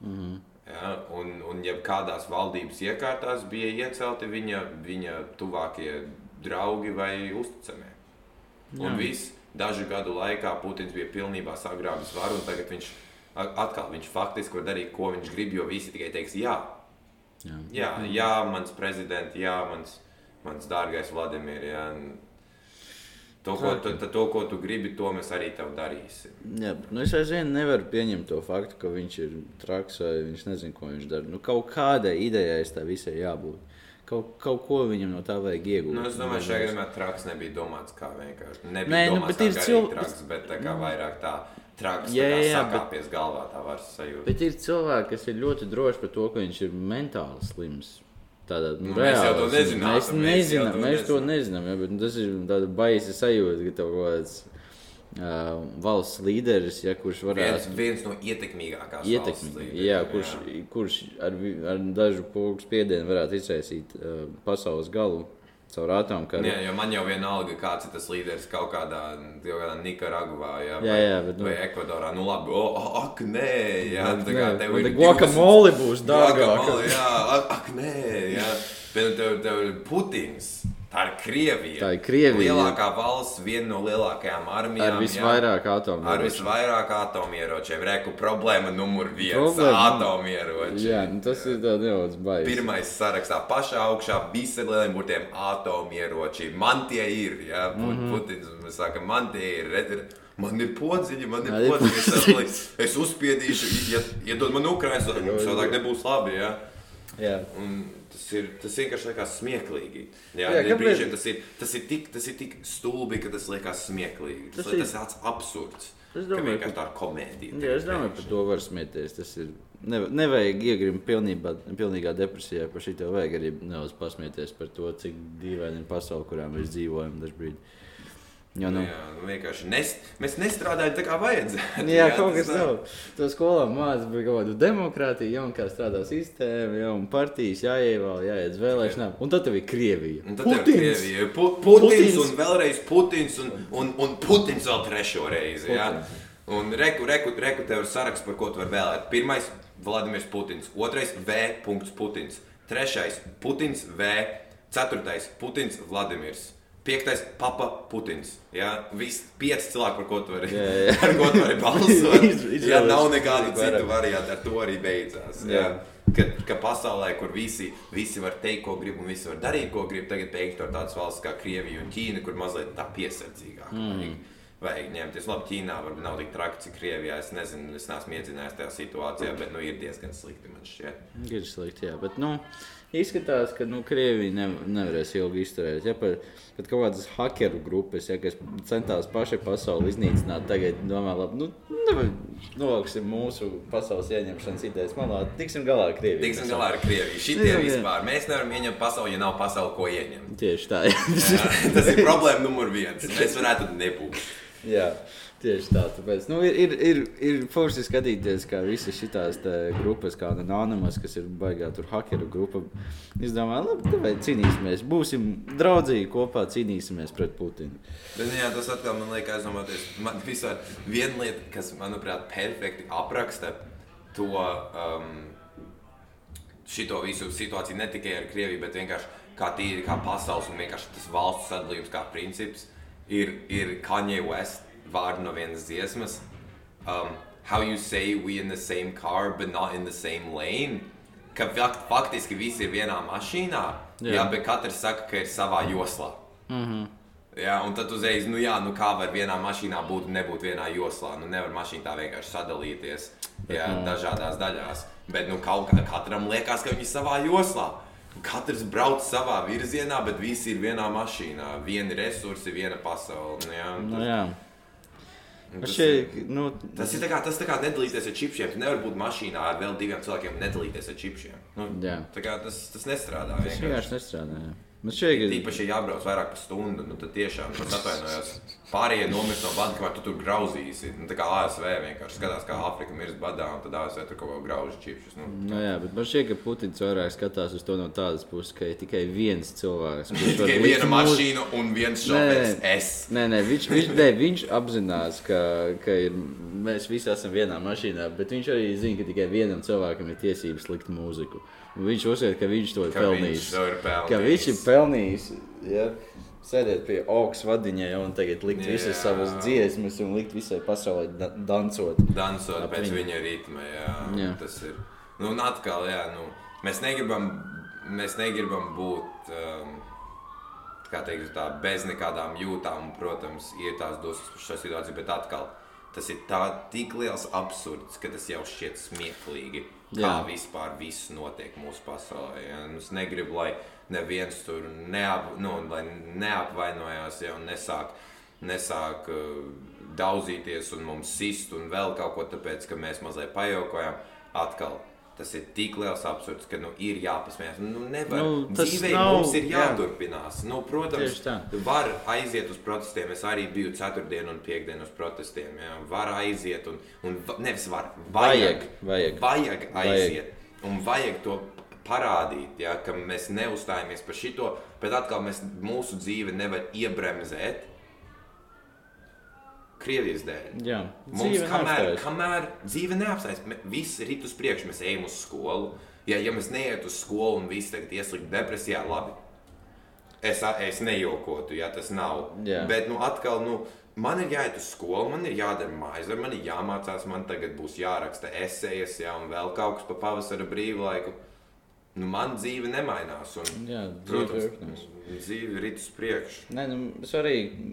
Mm -hmm. ja, un, un ja kādās valdības iekārtās bija iecelti viņa, viņa tuvākie draugi vai uzticamie. Jā. Un viss dažu gadu laikā Putins bija pilnībā sagrābis varu, un tagad viņš atkal viņš faktiski var darīt, ko viņš grib, jo visi tikai teiks jā. Jā, jā, jā mans prezidents, jā, mans, mans dārgais Vladimirs. Jā. To ko, to, to, ko tu gribi, to mēs arī tev darīsim. Jā, nu, es aizvien nevaru pieņemt to faktu, ka viņš ir traks vai viņš nezina, ko viņš dara. Nu, kaut kādai idejai tā visai jābūt. Kaut, kaut ko viņam no tā vajag iegūt. Nu, es domāju, ka šajā gadījumā traks nebija domāts kā vienkārši. Nebija Nē, nu, bet ir cilvēks, traks, bet tā kā mm. vairāk tā traks. Jā, jā, jā bet, galvā tā varas sajūta. Bet ir cilvēki, kas ir ļoti droši par to, ka viņš ir mentāli slims. Tādā, nu, nu, mēs jau to nezinām. Mēs, nezinām, mēs, mēs to nezinām. Ja, bet tas ir tāds baisa sajūta, ka tev kaut kāds uh, valsts līderis, ja, kurš varētu būt viens no ietekmīgākajiem. Ietekmīgāk, jā, kurš, jā. kurš ar, ar dažu pogu spiedienu varētu izraisīt uh, pasaules galu caur atomkaru. Jā, jo man jau vienalga, kāds ir tas līderis kaut kādā, kaut kādā Nikaragvā jā, vai, jā, jā, bet, nu, vai Ekvadorā. Nu, labi, oh, ak, nē, jā, tā kā tev ir. Guacamole būs dārgāk. Jā, ak, nē, jā. Bet tev, tev ir Putins. Tā ir Krievija. Tā ir Krievija. Lielākā valsts, viena no lielākajām armijām. Ar visvairāk atomieročiem. Ar visvairāk atomieročiem. Reku problēma numur viens - atomieroči. Jā, nu tas ir nedaudz baisa. Pirmais sarakstā pašā augšā visi lieliem burtiem - atomieroči. Man tie ir, jā, mm -hmm. Putins, mēs sakam, man tie ir. Red, Man ir podziņi, man ir podziņi. Es, es uzspiedīšu, ja iedod man Ukraiņas, tad savādāk nebūs labi. Jā. Jā. Un, ir, tas vienkārši liekas smieklīgi. Jā, jā brīžiem tas ir, tas, ir tik, tas ir tik stulbi, ka tas liekas smieklīgi. Tas, tas, ir... tas ir tāds absurds. Es domāju, ka tā ir komēdija. Jā, es domāju, par to var smieties. Tas ir. Ne, nevajag iegrimt pilnībā, pilnīgā depresijā par šito. Vajag arī nedaudz pasmieties par to, cik dīvaini ir pasaule, kurā mēs dzīvojam dažkārt. Jo, nu, jā, nu vienkārši nes, mēs nestrādājam tā, kā vajadzētu. Jā, jā kaut kas tāds. To skolā mācīja par kaut kādu demokrātiju, jau kā strādā sistēma, jau partijas jāievēl, jāiet uz vēlēšanām. Un tad ir Krievija. Un tad Putins. Krievija. Pu Putins, Putins un vēlreiz Putins un, un, un Putins vēl trešo reizi. Jā. Un reku, reku, reku tev ir saraksts, par ko tu vari vēlēt. Pirmais - Vladimirs Putins, otrais - V. Putins, trešais - Putins V. Ceturtais - Putins Vladimirs. Piektais - Papa Putins. Jā, visi pieci cilvēki, par ko tu vari, jā, jā. Ar ko tu vari balsot. jā, nav nekāda cita varianta, ar to arī beidzās. Jā. Jā. Ka, ka pasaulē, kur visi, visi var teikt, ko grib, un visi var darīt, ko grib, tagad pēkšņi ir tādas valsts kā Krievija un Ķīna, kur mazliet tā piesardzīgāk. Mm. Vajag ņemties. Labi, Ķīnā varbūt nav tik traki, cik Krievijā. Es nezinu, es neesmu iedzinājies tajā situācijā, bet nu, ir diezgan slikti man šķiet. Ir slikti, jā. Bet, nu, izskatās, ka nu, Krievija ne, nevarēs ilgi izturēt. Ja, par, pat kaut kādas hakeru grupas, ja, kas centās paši pasauli iznīcināt, tagad domā, labi, nu, noliksim mūsu pasaules ieņemšanas idejas malā, tiksim galā ar Krieviju. Tiksim galā ar Krieviju. Šitie jā, vispār. Mēs nevaram ieņemt pasauli, ja nav pasauli, ko ieņemt. Tieši tā. Jā. jā, tas ir problēma numur viens. Mēs varētu nebūt. Jā. Tieši tā, tāpēc nu, ir, ir, ir, ir forši skatīties, kā visas šīs grupas, kā Anonymous, kas ir baigā tur hakeru grupa. Es domāju, labi, tāpēc cīnīsimies, būsim draudzīgi kopā, cīnīsimies pret Putinu. Bet, jā, tas atkal man liekas, aizdomāties, man vispār viena lieta, kas, manuprāt, perfekti apraksta to um, šito visu situāciju ne tikai ar Krieviju, bet vienkārši kā tīri, kā pasaules un vienkārši tas valsts sadalījums kā princips ir, ir Kanye West vārdu no vienas dziesmas. Um, how you say we in the same car, but not in the same lane. Ka faktiski visi ir vienā mašīnā, jā. jā, bet katrs saka, ka ir savā joslā. Mm -hmm. Jā, un tad uzreiz, nu, jā, nu kā var vienā mašīnā būt un nebūt vienā joslā. Nu, nevar mašīna tā vienkārši sadalīties jā, nu. dažādās daļās. Bet nu, kaut kā katram liekas, ka viņi ir savā joslā. Katrs brauc savā virzienā, bet visi ir vienā mašīnā. Viena resursi, viena pasaule. Nu, jā, Nu, jā. Tas, Šie, ir, nu, tas ir tā kā, tas tā kā nedalīties ar čipsiem. Tu nevari būt mašīnā ar vēl diviem cilvēkiem, nedalīties ar čipsiem. Nu, jā. tā kā tas, tas nestrādā. Tas vienkārši nestrādā. Jā. Man šķiet, ka Tīpaši, ja jābrauc vairāk par stundu, nu, tad tiešām es atvainojos. Pārējie nomirst no bada, kamēr tu tur grauzīsi. Nu, tā kā ASV vienkārši skatās, kā Āfrika mirst badā, un tad ASV tur kaut ko grauž čipšus. Nu. Nu, jā, bet man šķiet, ka Putins vairāk skatās uz to no tādas puses, ka ir tikai viens cilvēks. Tikai viena mūs- mašīna un viens šofērs. Es. Nē, nē, viņš, viņš, nē, viņš apzinās, ka, ka ir, mēs visi esam vienā mašīnā, bet viņš arī zina, ka tikai vienam cilvēkam ir tiesības likt mūziku. Viņš uzskata, ka viņš to ir Ka pelnījis. viņš to ir pelnījis. Ka viņš ir pelnījis. Ja? Sēdēt pie augsta vadiņa un tagad likt Jā. visas savas dziesmas un likt visai pasaulē da. Dansot Ap pēc viņu. viņa ritma. Jā, Jā. Tas ir. Nu, un atkal, jā, nu, mēs negribam, mēs negribam būt. Um, kā teikt, tā, bez nekādām jūtām, un, protams, ir tās dusmas par šo situāciju, bet atkal tas ir tā, tik liels absurds, ka tas jau šķiet smieklīgi. Kā Jā. vispār viss notiek mūsu pasaulē. Ja? Es negribu, lai neviens tur neap, nu, neapvainojās ja, un nesāk, nesāk uh, daudzīties un mums sist un vēl kaut ko tāpēc, ka mēs mazliet pajokojam. Atkal tas ir tik liels absurds, ka nu, ir jāpasmējas. Nu, nevar, Nu, tas dzīvē nav- mums ir jā. jāturpinās. Nu, protams, var aiziet uz protestiem. Es arī biju ceturtdien un piekdien uz protestiem. Jā. Var aiziet, un, un nevis var. Vajag, vajag. vajag aiziet. Un vajag to parādīt, ja, ka mēs neuzstājamies par šito, bet atkal mēs, mūsu dzīve nevar iebremzēt Krievijas dēļ. Jā, Mums, kamēr, neapstājas. kamēr dzīve neapstājas, viss ir uz priekšu, mēs ejam uz skolu. Ja, ja mēs neietu uz skolu un visi tagad ieslīgt depresijā, labi. Es, es nejokotu, ja tas nav. Jā. Bet nu, atkal, nu, man ir jāiet uz skolu, man ir jādara mājas, man ir jāmācās, man tagad būs jāraksta esejas, ja, un vēl kaut kas pa pavasara brīvlaiku. Nu, man dzīve nemainās. Un, Jā, protams, dzīve ir uz priekšu. Nē, nu, svarīgi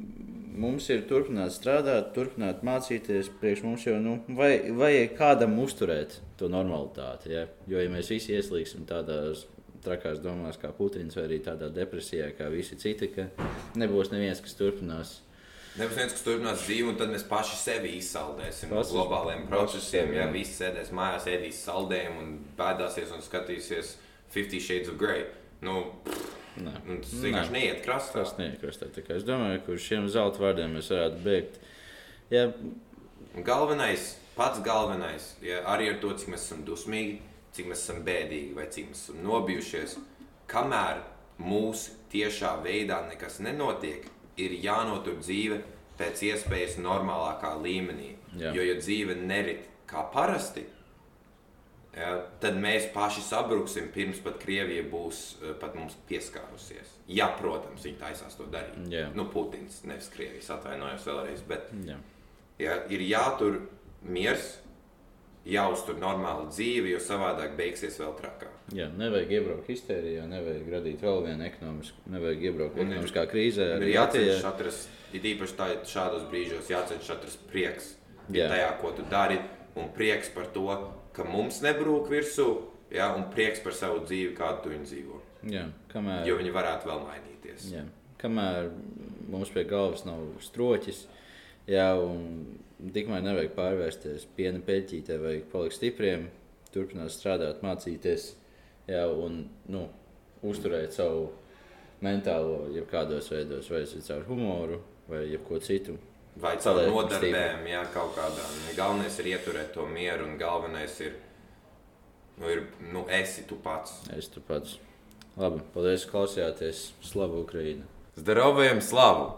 mums ir turpināt strādāt, turpināt mācīties. Priekš mums jau nu, vai, vajag kādam uzturēt to normalitāti. Ja? Jo, ja mēs visi ieslīgsim tādās trakās domās, kā Putins, vai arī tādā depresijā, kā visi citi, ka nebūs neviens, kas turpinās. Nebūs viens, kas turpinās dzīvi, un tad mēs paši sevi izsaldēsim no Paši- globāliem procesiem. sevi, Ja jā. visi sēdēs mājās, ēdīs saldējumu un bēdāsies un skatīsies Fifty Shades of Grey. Nu, Nē. nu, tas Nē. vienkārši neiet krastā. Tas neiekristē. Tā kā Es domāju, ka uz šiem zelta vārdiem mēs varētu beigt. Ja, Galvenais, pats galvenais, ja, arī ar to, cik mēs esam dusmīgi, cik mēs esam bēdīgi vai cik mēs esam nobijušies, kamēr mūsu tiešā veidā nekas nenotiek, ir jānotur dzīve pēc iespējas normālākā līmenī. Jā. Jo, ja dzīve nerit kā parasti, ja, tad mēs paši sabruksim pirms pat Krievija būs eh, pat mums pieskārusies. Ja, protams, viņi taisās to darīt. Jā. Nu, Putins, nevis Krievijas, atvainojos vēlreiz. Bet, jā. ja, ir jātur miers, jāuztur normāla dzīve, jo savādāk beigsies vēl trakāk. Jā, nevajag iebraukt histērijā, nevajag radīt vēl vienu ekonomisku, nevajag iebraukt ir- ekonomiskā krīzē. Ir jācenšas atrast, it īpaši tā, šādos brīžos, jācenšas atrast prieks Jā. tajā, ko tu dari, un prieks par to, ka mums nebrūk virsū, ja, un prieks par savu dzīvi, kādu tu viņu dzīvo. Jā, kamēr, Jo viņi varētu vēl mainīties. jā, kamēr mums pie galvas nav stroķis, jā, un tikmēr nevajag pārvērsties piena peļķītē, vajag palikt stipriem, turpināt strādāt, mācīties jā, un nu, uzturēt savu mentālo, jebkādos veidos, vai caur humoru vai jebko citu. Vai caur nodarbēm, jā, kaut kādām. Galvenais ir ieturēt to mieru, un galvenais ir, nu, ir nu, esi tu pats. Es tur pats. Labi, paldies, klausījāties. Slavu Ukraiņu! Zdarovējam slavu!